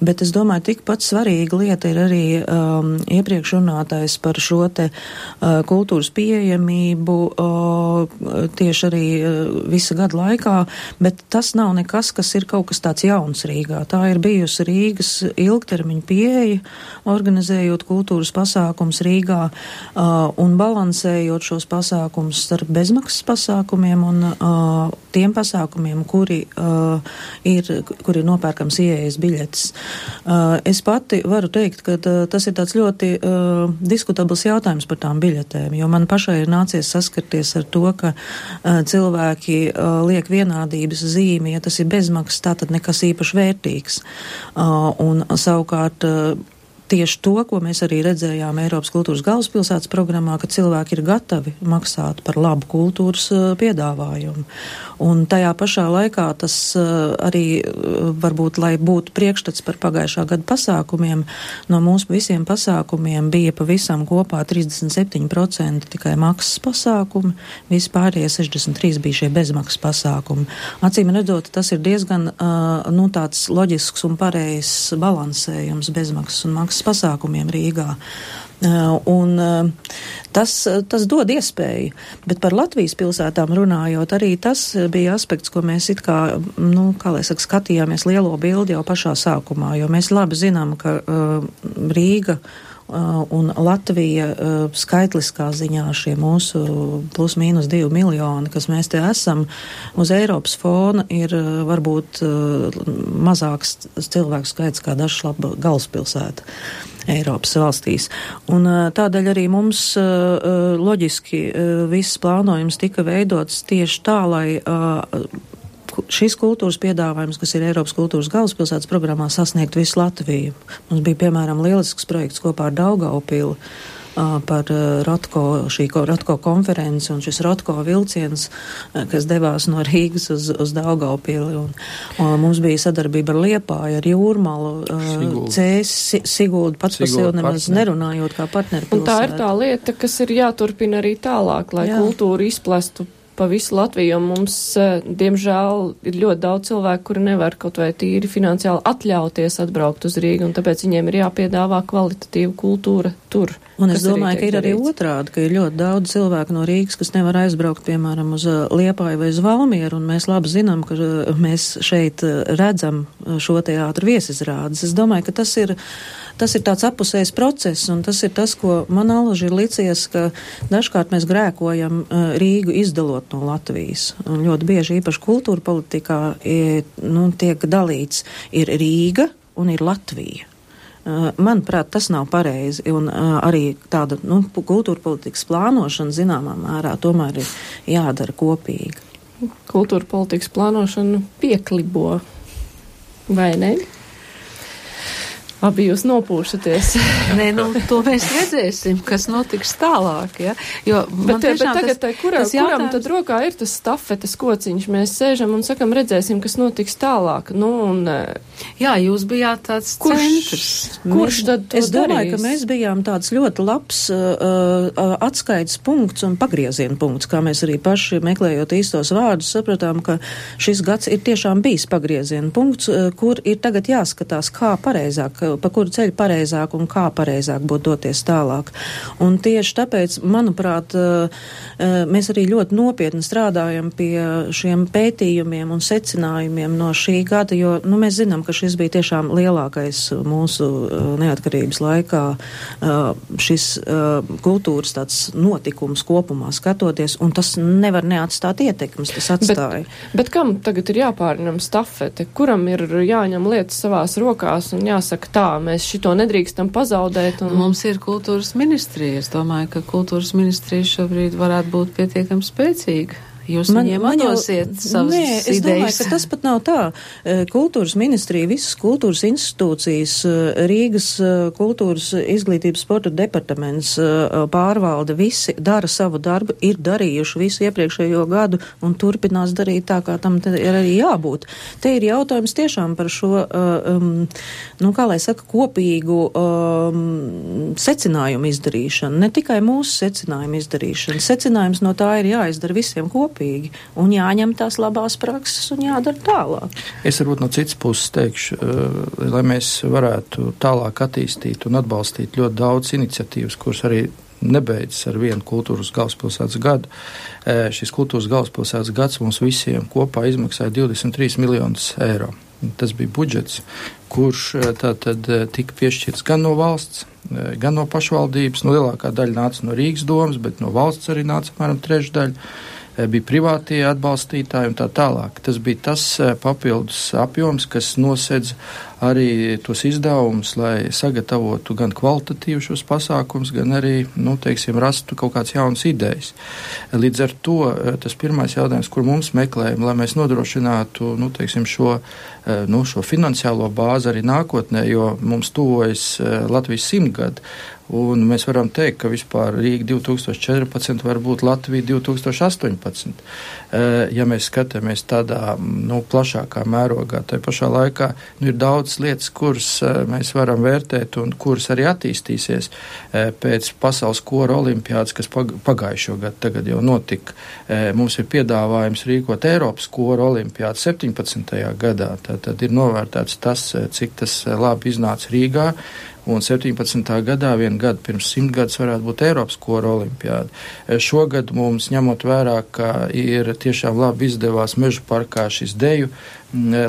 Bet es domāju, tikpat svarīga lieta ir arī um, iepriekš runātais par šo te uh, kultūras pieejamību uh, tieši arī uh, visa gada laikā, bet tas nav nekas, kas ir kaut kas tāds jauns Rīgā. Tā ir bijusi Rīgas ilgtermiņa pieeja, organizējot kultūras pasākums Rīgā uh, un balansējot šos pasākumus starp bezmaksas pasākumiem un uh, tiem pasākumiem, kuri uh, ir, kuri ir nopērkams ieejas biļetes. Uh, es pati varu teikt, ka uh, tas ir tāds ļoti uh, diskutabls jautājums par tām biļetēm, jo man pašai ir nācies saskarties ar to, ka cilvēki liek vienādības zīmi, ja tas ir bezmaksas, tā tad nekas īpaši vērtīgs. Un savukārt tieši to, ko mēs arī redzējām Eiropas kultūras galvaspilsētas programmā, ka cilvēki ir gatavi maksāt par labu kultūras piedāvājumu. Un tajā pašā laikā tas arī varbūt, lai būtu priekšstats par pagājušā gada pasākumiem, no mūsu visiem pasākumiem bija pavisam kopā 37% tikai maksas pasākumi, vispārējie 63 bija šie bezmaksas pasākumi. Acīm redzot, tas ir diezgan, nu, tāds loģisks un pareizs balansējums bezmaksas un maksas pasākumiem Rīgā. Uh, un uh, tas, tas dod iespēju, bet par Latvijas pilsētām runājot, arī tas bija aspekts, ko mēs it kā, nu, kā lai saka, skatījāmies lielo bildi jau pašā sākumā, jo mēs labi zinām, ka Rīga Uh, un Latvija uh, skaitliskā ziņā šie mūsu plus mīnus divi miljoni, kas mēs te esam, uz Eiropas fona ir uh, varbūt mazāks cilvēku skaits kā dažs laba galvaspilsēta. Eiropas valstīs. Un tādēļ arī mums loģiski viss plānojums tika veidots tieši tā, lai šis kultūras piedāvājums, kas ir Eiropas kultūras galvaspilsētas programmā, sasniegt visu Latviju. Mums bija, piemēram, lielisks projekts kopā ar Daugaupilu par Rotko, šī Rotko konferenci un šis Rotko vilciens, kas devās no Rīgas uz, uz Daugaupili. Un, un mums bija sadarbība ar Liepāju, ar Jūrmalu, Cēs, Siguldu, pats par sevi nemaz partneri. nerunājot kā partneri. Un tā ir tā lieta, kas ir jāturpina arī tālāk, lai Jā. kultūra izplestu pa visu Latviju, un mums, eh, diemžēl, ir ļoti daudz cilvēku, kuri nevar kaut vai tīri finansiāli atļauties atbraukt uz Rīgu, un tāpēc viņiem ir jāpiedāvā kvalitatīva kultūra tur. Un es domāju, ka ir arī otrādi, ka ir ļoti daudz cilvēku no Rīgas, kas nevar aizbraukt, piemēram, uz eh, Liepāju vai uz Valmieru, un mēs labi zinām, ka eh, mēs šeit redzam šo teātru viesizrādes. Es domāju, ka tas ir tas ir tāds apusējs process, un tas ir tas, ko man alaži ir licies, ka dažkārt mēs grēkojam uh, Rīgu izdalot no Latvijas. Un ļoti bieži īpaši kultūra politikā ir, nu, tiek dalīts ir Rīga un ir Latvija. Uh, manuprāt, tas nav pareizi, un uh, arī tāda nu, kultūra politikas plānošana zināmā mērā tomēr ir jādara kopīgi. Kultūra politikas plānošana pieklibo, vai ne? Abi jūs nopūšaties. *laughs* Nē, nu, to mēs redzēsim, kas notiks tālāk. Ja? Jo, bet, bet tagad, tas, kura, tas jautājums... kuram tad rokā ir tas stafetes kociņš? Mēs sēžam un sakam, redzēsim, kas notiks tālāk. Nu, un, eh, Jā, jūs bijāt tāds kurš, centrs. Kurš tad to Es domāju, darīs? ka mēs bijām tāds ļoti labs uh, atskaites punkts un pagrieziena punkts, kā mēs arī paši meklējot īstos vārdus sapratām, ka šis gads ir tiešām bijis pagrieziena punkts, uh, kur ir tagad jāskatās, kā pareizāk pa kuru ceļu pareizāk un kā pareizāk būtu doties tālāk. Un tieši tāpēc, manuprāt, eh, eh, mēs arī ļoti nopietni strādājam pie šiem pētījumiem un secinājumiem no šī gada, jo nu, mēs zinām, ka šis bija tiešām lielākais mūsu eh, neatkarības laikā šis kultūras tāds notikums kopumā skatoties, un tas nevar neatstāt ietekmes, tas atstāja. Bet, bet kam tagad ir jāpārņem stafete? Kuram ir jāņem lietas savās rokās un jāsaka tā? Tā, mēs šito nedrīkstam pazaudēt. Un... Mums ir kultūras ministrija. Es domāju, ka kultūras ministrija šobrīd varētu būt pietiekami spēcīga. Jūs man, viņiem atdosiet savas nē, es idejas. Domāju, ka tas pat nav tā. E, kultūras ministrija, visas kultūras institūcijas, e, Rīgas e, kultūras izglītības sporta departaments pārvalda, visi dara savu darbu, ir darījuši visu iepriekšējo gadu un turpinās darīt tā, kā tam ir arī jābūt. Te ir jautājums tiešām par šo, um, nu, kā lai saka, kopīgu um, secinājumu izdarīšanu, ne tikai mūsu secinājumu izdarīšanu. Secinājums no tā ir jāizdara visiem kopīgi kopīgi un jāņem tās labās prakses un jādara tālāk. Es varbūt no citas puses teikšu, eh, lai mēs varētu tālāk attīstīt un atbalstīt ļoti daudz iniciatīvas, kuras arī nebeidzas ar vienu kultūras galvaspilsētas gadu. Eh, šis kultūras galvaspilsētas gads mums visiem kopā izmaksāja 23 miljonus eiro. Tas bija budžets, kurš eh, tātad tika piešķirts gan no valsts, gan no pašvaldības. Nu, lielākā daļa nāca no Rīgas domas, bet no valsts arī nāca apmēram trešdaļa. Eh, bija privātie atbalstītāji un tā tālāk. Tas bija tas eh, papildus apjoms, kas nosedz arī tos izdevumus, lai sagatavotu gan kvalitatīvu šos pasākums, gan arī, nu, teiksim, rastu kaut kādas jaunas idejas. Līdz ar to tas pirmais jautājums, kur mums meklējam, lai mēs nodrošinātu, nu, teiksim, šo, nu, šo finansiālo bāzi arī nākotnē, jo mums tuvojas Latvijas simtgadi. Un mēs varam teikt, ka vispār Rīga 2014 var būt Latvija 2018. Eh, ja mēs skatāmies tādā nu, plašākā mērogā, tai pašā laikā nu, ir daudz lietas, kuras eh, mēs varam vērtēt un kuras arī attīstīsies eh, pēc pasaules kora olimpiādas, kas pagājušo gadu tagad jau notika. Mums ir piedāvājums rīkot Eiropas kora olimpiādu 17. gadā. Tad ir novērtēts tas, cik tas labi iznāca Rīgā un 17. gadā, vienu gadu pirms simt gadus, varētu būt Eiropas kora olimpiāda. E, šogad mums, ņemot vērā, ka ir tiešām labi izdevās meža parkā šis deju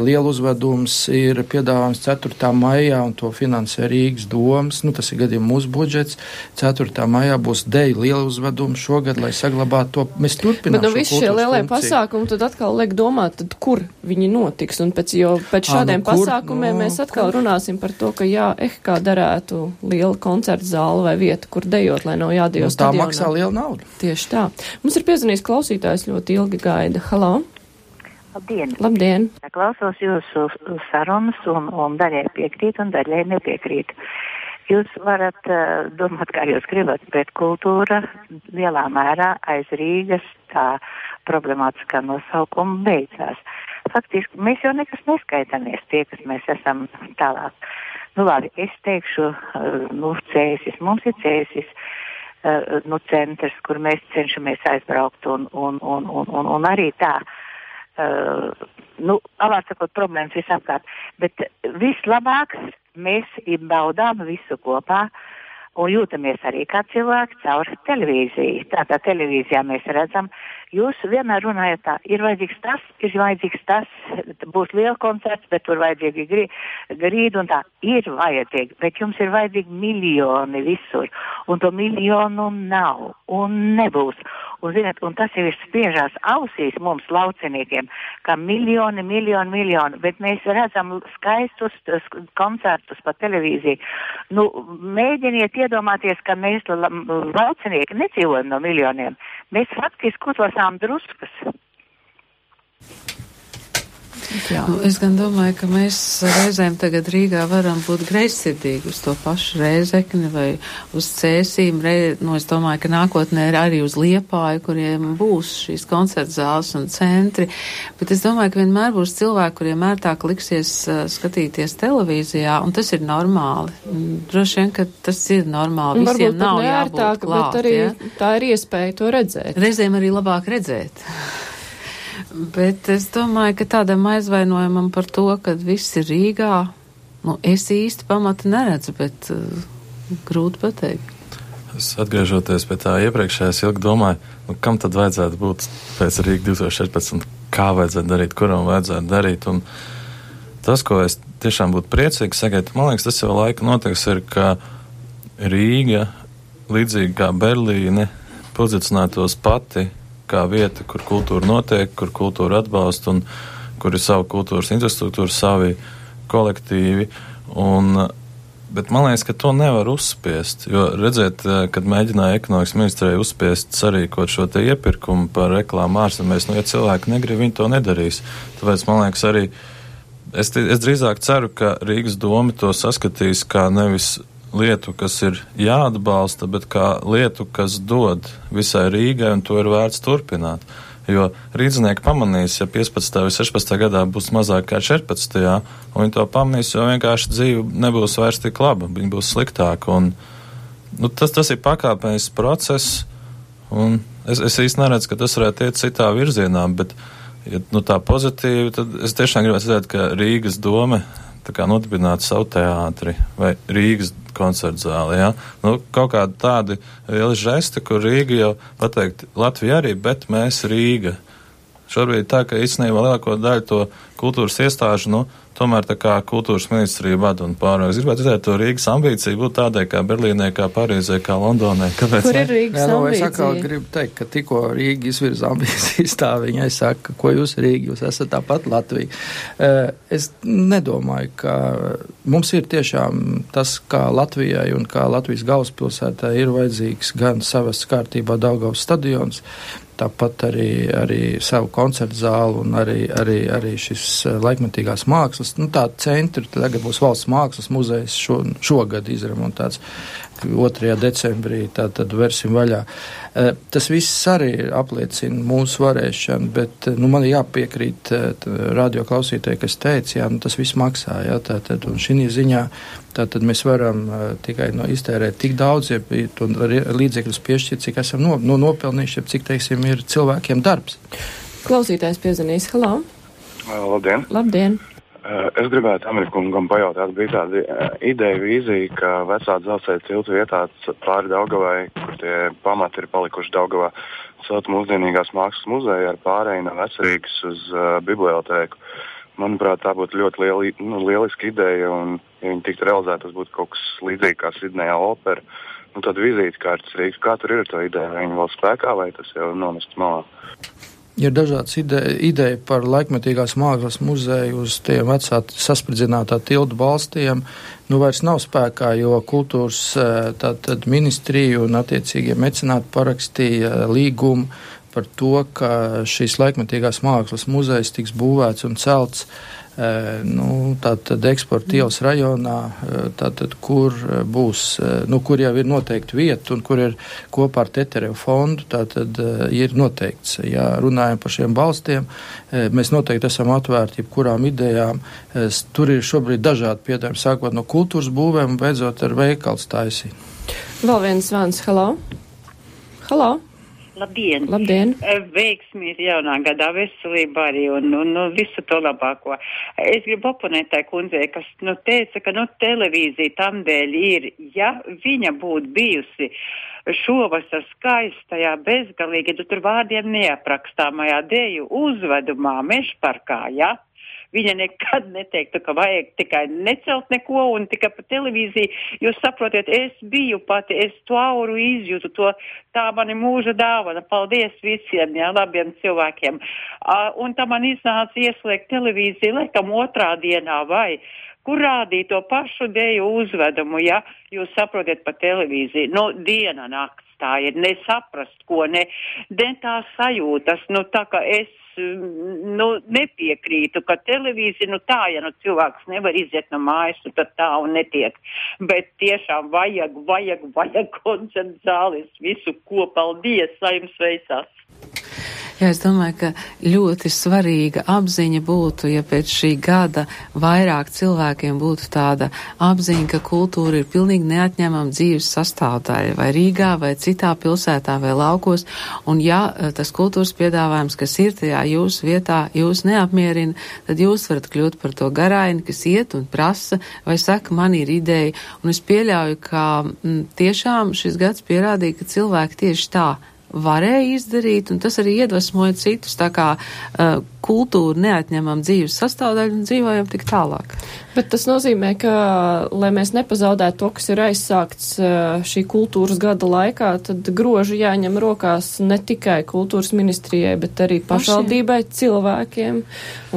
liela uzvedums ir piedāvājums 4. maijā, un to finansē Rīgas domas. Nu, tas ir gadījumā mūsu budžets. 4. maijā būs deja liela uzveduma šogad, lai saglabātu to. Mēs turpināsim. Bet nu, visi šie lielie funkciju. pasākumi tad atkal liek domāt, tad kur viņi notiks. Un pēc, jo pēc šādiem à, nu, kur, pasākumiem no, mēs atkal kur? runāsim par to, ka jā, eh, kā darētu liela koncerta zāle vai vieta, kur dejot, lai nav jādejo nu, tā stadionā. maksā liela nauda. Tieši tā. Mums ir piezvanījis klausītājs ļoti ilgi gaida. Halo! Labdien! Labdien. Klausos jūsu sarunas un, un daļai piekrīt un daļai nepiekrīt. Jūs varat uh, domāt, kā jūs gribat, bet kultūra lielā mērā aiz Rīgas tā problemātiskā nosaukuma beidzās. Faktiski mēs jau nekas neskaitāmies tie, kas mēs esam tālāk. Nu labi, es teikšu, uh, nu, cēsis, mums ir cēsis. Uh, nu, centrs, kur mēs cenšamies aizbraukt un, un, un, un, un, un arī tā. Uh, Uh, nu, avārs sakot, problēmas visapkārt. Bet vislabāk mēs baudām visu kopā un jūtamies arī kā cilvēki caur televīziju. Tātad televīzijā mēs redzam, Jūs vienmēr runājat tā, ir vajadzīgs tas, ir vajadzīgs tas, būs liela koncerts, bet tur vajadzīgi grī, grīdi un tā. Ir vajadzīgi, bet jums ir vajadzīgi miljoni visur, un to miljonu nav, un nebūs. Un, zināt, un tas jau ir spiežās ausīs mums lauciniekiem, ka miljoni, miljoni, miljoni, bet mēs redzam skaistus koncertus pa televīziju. Nu, mēģiniet iedomāties, ka mēs laucinieki nedzīvojam no miljoniem. Mēs faktiski uzlasām druskas. Jā. Nu, es gan domāju, ka mēs reizēm tagad Rīgā varam būt greizsirdīgi uz to pašu reizekni vai uz cēsīm. Re, nu, es domāju, ka nākotnē ir arī uz liepāju, kuriem būs šīs koncerta zāles un centri. Bet es domāju, ka vienmēr būs cilvēki, kuriem ērtāk liksies uh, skatīties televīzijā, un tas ir normāli. Droši vien, ka tas ir normāli. Visiem Varbūt nav jābūt klāt. Bet arī ja? tā ir iespēja to redzēt. Reizēm arī labāk redzēt. Bet es domāju, ka tādam aizvainojumam par to, ka viss ir Rīgā, nu, es īsti pamata neredzu, bet uh, grūti pateikt. Es atgriežoties pie tā iepriekšējā, es ilgi domāju, nu, kam tad vajadzētu būt pēc Rīgas 2016, kā vajadzētu darīt, kuram vajadzētu darīt. Un tas, ko es tiešām būtu priecīgs sagaidīt, man liekas, tas jau laika notiks, ir, ka Rīga, līdzīgi kā Berlīne, pozicionētos pati kā vieta, kur kultūra notiek, kur kultūra atbalsta un kur ir savu kultūras infrastruktūru, savi kolektīvi. Un, bet man liekas, ka to nevar uzspiest. Jo redziet, kad mēģināja ekonomikas ministrijai uzspiest sarīkot šo te iepirkumu par reklāmu ārzemēs, nu, ja cilvēki negrib, viņi to nedarīs. Tāpēc man liekas arī. Es, es drīzāk ceru, ka Rīgas doma to saskatīs kā nevis lietu, kas ir jāatbalsta, bet kā lietu, kas dod visai Rīgai, un to ir vērts turpināt. Jo rīznieki pamanīs, ja 15. vai 16. gadā būs mazāk kā 14. un viņi to pamanīs, jo vienkārši dzīve nebūs vairs tik laba, viņa būs sliktāka. Un, nu, tas, tas ir pakāpenisks process, un es, es īsti neredzu, ka tas varētu iet citā virzienā, bet, ja nu, tā pozitīvi, tad es tiešām gribētu redzēt, ka Rīgas doma nodibinātu savu teātri vai Rīgas koncertu zāli. Ja? Nu, kaut kādi tādi lieli žesti, kur Rīga jau pateikt, Latvija arī, bet mēs Rīga. Šobrīd tā, ka īstenībā lielāko daļu to kultūras iestāžu, nu, tomēr tā kā kultūras ministrija vada un pārējais. Gribētu redzēt to Rīgas ambīciju būt tādai kā Berlīnē, kā Parīzē, kā Londonē. Kāpēc? Kur ir Rīgas Jā, nu, es ambīcija? atkal gribu teikt, ka tikko Rīga izvirza ambīcijas, tā viņai saka, ko jūs Rīga, jūs esat tāpat Latvija. Eh, Es nedomāju, ka mums ir tiešām tas, kā Latvijai un kā Latvijas galvaspilsētā ir vajadzīgs gan savas kārtībā Daugavas stadions, tāpat arī, arī savu koncertu zāli un arī, arī, arī šis eh, laikmetīgās mākslas, nu tā centri, tagad būs valsts mākslas muzejs šo, šogad izremontēts 2. decembrī, tā tad versim vaļā. Eh, Tas viss arī apliecina mūsu varēšanu, bet eh, nu, man ir jāpiekrīt radio klausītāji, kas teica, jā, nu, tas viss maksā, jā, tātad, un šī ziņā tātad mēs varam uh, tikai no, iztērēt tik daudz, ja līdzekļus piešķirt, cik esam no, no, nopelnījuši, ja cik, teiksim, ir cilvēkiem darbs. Klausītājs piezvanīs. Halo! Labdien! Labdien! Eh, Es gribētu Amerikungam pajautāt, bija tāda eh, ideja, vīzija, ka vecā dzelzceļa tiltu vietā pāri Daugavai, kur tie pamati ir palikuši Daugavā, celt mūsdienīgās mākslas muzeju ar pārēju no vecerīgas uz uh, bibliotēku. Manuprāt, tā būtu ļoti lieli, nu, lieliska ideja, un, ja viņi tiktu realizēta, tas būtu kaut kas līdzīgs kā Sidnejā opera. Nu, tad vizītkārtas Rīgas, kā tur ir ar to ideju, vai viņi vēl spēkā, vai tas jau nomests malā? Ir dažādas ideja, ideja par laikmetīgās mākslas muzeju uz tiem vecā saspridzinātā tildu balstiem. Nu, vairs nav spēkā, jo kultūras eh, tātad ministrija un attiecīgie mecenāti parakstīja līgumu par to, ka šīs laikmetīgās mākslas muzejs tiks būvēts un celts eh, nu, tātad eksporta ielas rajonā, eh, tātad, kur eh, būs, nu, kur jau ir noteikti vieta un kur ir kopā ar Teterevu fondu, tātad ir noteikts. Ja runājam par šiem balstiem, mēs noteikti esam atvērti jebkurām idejām. Tur ir šobrīd dažādi piedāvājumi, sākot no kultūras būvēm un beidzot ar veikals taisī. Vēl viens zvans. Halo! Halo! Labdien! Labdien. Eh, Veiksmi ir jaunā gadā, veselība arī un, un, un visu to labāko. Es gribu oponēt tai kundzei, kas nu, teica, ka nu, televīzija tam dēļ ir, ja viņa būtu bijusi šovasar skaistajā, bezgalīgi, tu tur vārdiem neaprakstāmajā deju uzvedumā, mešparkā, ja? Viņa nekad neteiktu, ka vajag tikai necelt neko un tikai pa televīziju. Jūs saprotiet, es biju pati, es to auru izjūtu, to tā mani mūža dāvana. Paldies visiem, jā, labiem cilvēkiem. Uh, un tā man iznāca ieslēgt televīziju, laikam otrā dienā vai kur rādīja to pašu deju uzvedumu, ja jūs saprotiet pa televīziju. Nu, diena nakts tā ir, nesaprast, ko, ne, ne tā sajūtas, nu, tā kā es nu, nepiekrītu, ka televīzija, nu tā, ja nu cilvēks nevar iziet no mājas, nu, tad tā un netiek. Bet tiešām vajag, vajag, vajag *laughs* koncertu zāles, visu ko, paldies, lai jums veicās. Jā, es domāju, ka ļoti svarīga apziņa būtu, ja pēc šī gada vairāk cilvēkiem būtu tāda apziņa, ka kultūra ir pilnīgi neatņemama dzīves sastāvdaļa, vai Rīgā, vai citā pilsētā, vai laukos, un ja eh, tas kultūras piedāvājums, kas ir tajā jūsu vietā, jūs neapmierina, tad jūs varat kļūt par to garaini, kas iet un prasa, vai saka, man ir ideja, un es pieļauju, ka m, tiešām šis gads pierādīja, ka cilvēki tieši tā varēja izdarīt, un tas arī iedvesmoja citus. Tā kā uh, kultūra neatņemam dzīves sastāvdaļu un dzīvojam tik tālāk. Bet tas nozīmē, ka, lai mēs nepazaudētu to, kas ir aizsākts uh, šī kultūras gada laikā, tad groži jāņem rokās ne tikai kultūras ministrijai, bet arī pašvaldībai, cilvēkiem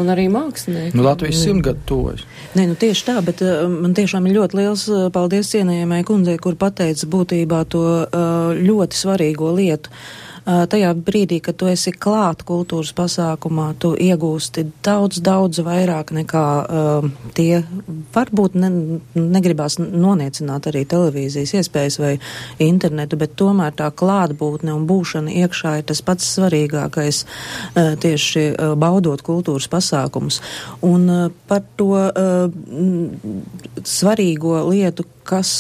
un arī māksliniekiem. Nu, Latvijas simtgadu tuvojas. Nē, nu tieši tā, bet uh, man tiešām ir ļoti liels uh, paldies cienījamai kundzei, kur pateica būtībā to uh, ļoti svarīgo lietu. Uh, tajā brīdī, kad tu esi klāt kultūras pasākumā, tu iegūsti daudz, daudz vairāk nekā uh, tie varbūt ne, negribās noniecināt arī televīzijas iespējas vai internetu, bet tomēr tā klātbūtne un būšana iekšā ir tas pats svarīgākais uh, tieši baudot kultūras pasākumus. Un par to svarīgo lietu, kas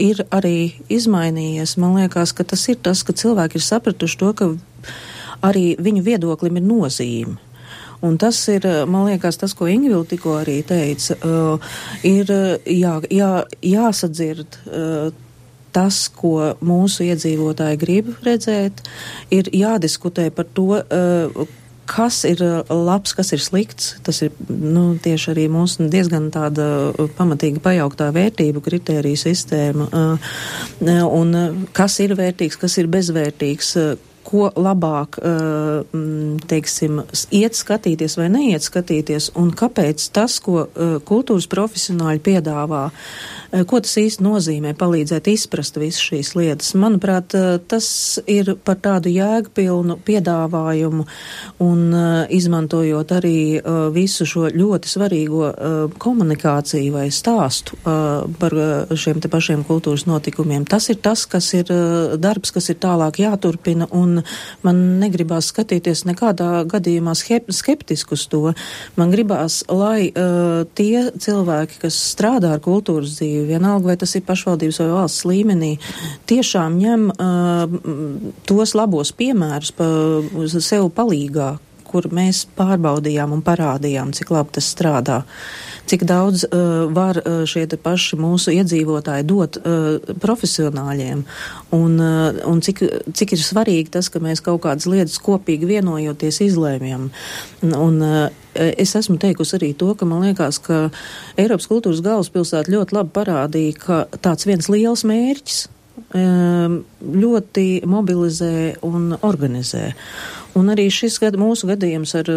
ir arī izmainījies, man liekas, ka tas ir tas, ka cilvēki ir sapratuši to, ka arī viņu viedoklim ir nozīme. Un tas ir, man liekas, tas, ko Ingvilda tikko arī teica, uh, ir uh, jā, jā, jāsadzird uh, tas, ko mūsu iedzīvotāji grib redzēt, ir jādiskutē par to, uh, kas ir labs, kas ir slikts, tas ir nu, tieši arī mūsu diezgan tāda pamatīga pajauktā vērtību kritērija sistēma. Un kas ir vērtīgs, kas ir bezvērtīgs, ko labāk, teiksim, iet skatīties vai neiet skatīties, un kāpēc tas, ko kultūras profesionāļi piedāvā, Eh, ko tas īsti nozīmē, palīdzēt izprast visu šīs lietas. Manuprāt, eh, tas ir par tādu jēgpilnu piedāvājumu un eh, izmantojot arī visu šo ļoti svarīgo komunikāciju vai stāstu par šiem te pašiem kultūras notikumiem. Tas ir tas, kas ir darbs, kas ir tālāk jāturpina, un man negribās skatīties nekādā gadījumā skeptiski uz to. Man gribās, lai uh, tie cilvēki, kas strādā ar kultūras dzīvi, vienalga vai tas ir pašvaldības vai valsts līmenī, tiešām ņem uh, tos labos piemērus pa, sev palīgā, kur mēs pārbaudījām un parādījām, cik labi tas strādā, cik daudz uh, var uh, šie paši mūsu iedzīvotāji dot uh, profesionāļiem, un, uh, un cik, cik ir svarīgi tas, ka mēs kaut kādas lietas kopīgi vienojoties izlēmjam. Un, uh, es esmu teikusi arī to, ka man liekas, ka Eiropas kultūras galvaspilsēta ļoti labi parādīja, ka tāds viens liels mērķis ļoti mobilizē un organizē. Un arī šis gad, mūsu gadījums ar,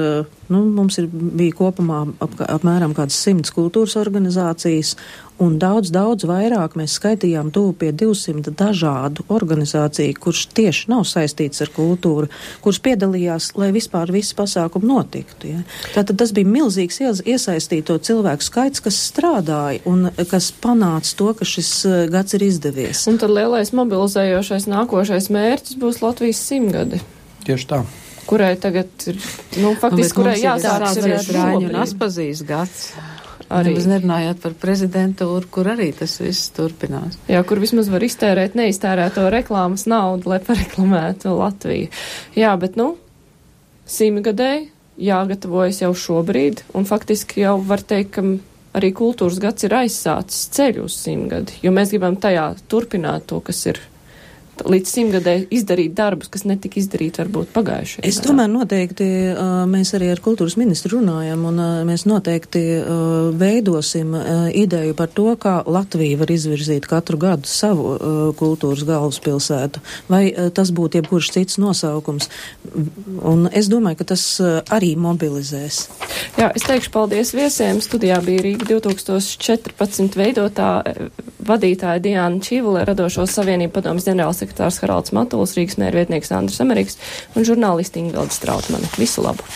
nu, mums ir, bija kopumā ap, apmēram kādas simts kultūras organizācijas, un daudz, daudz vairāk mēs skaitījām tuvu pie 200 dažādu organizāciju, kurš tieši nav saistīts ar kultūru, kurš piedalījās, lai vispār visi pasākumi notiktu. Ja. Tātad tas bija milzīgs iesaistīto cilvēku skaits, kas strādāja un kas panāca to, ka šis eh, gads ir izdevies. Un tad lielais mobilizējošais nākošais mērķis būs Latvijas simtgadi. Tieši tā kurai tagad ir, nu, faktiski, kurai jāsākas ir Rāņu un Aspazīs gads. Arī Nemaz nerunājot par prezidentūru, kur arī tas viss turpinās. Jā, kur vismaz var iztērēt neiztērēto reklāmas naudu, lai pareklamētu Latviju. Jā, bet, nu, simtgadēji jāgatavojas jau šobrīd, un faktiski jau var teikt, ka arī kultūras gads ir aizsācis ceļu uz simtgadi, jo mēs gribam tajā turpināt to, kas ir līdz simtgadē izdarīt darbus, kas netika izdarīti varbūt pagājušajā. Es tomēr noteikti, mēs arī ar kultūras ministru runājam, un mēs noteikti veidosim ideju par to, kā Latvija var izvirzīt katru gadu savu kultūras galvaspilsētu, vai tas būtu jebkurš cits nosaukums. Un es domāju, ka tas arī mobilizēs. Jā, es teikšu paldies viesiem. Studijā bija Rīga 2014 veidotā vadītāja Diana Čīvulē, radošo savienību padomas ģenerālsekretārs Haralds Matuls, Rīgas mērvietnieks Andris Amerikas un žurnālisti Ingvilda Strautmane. Visu labu!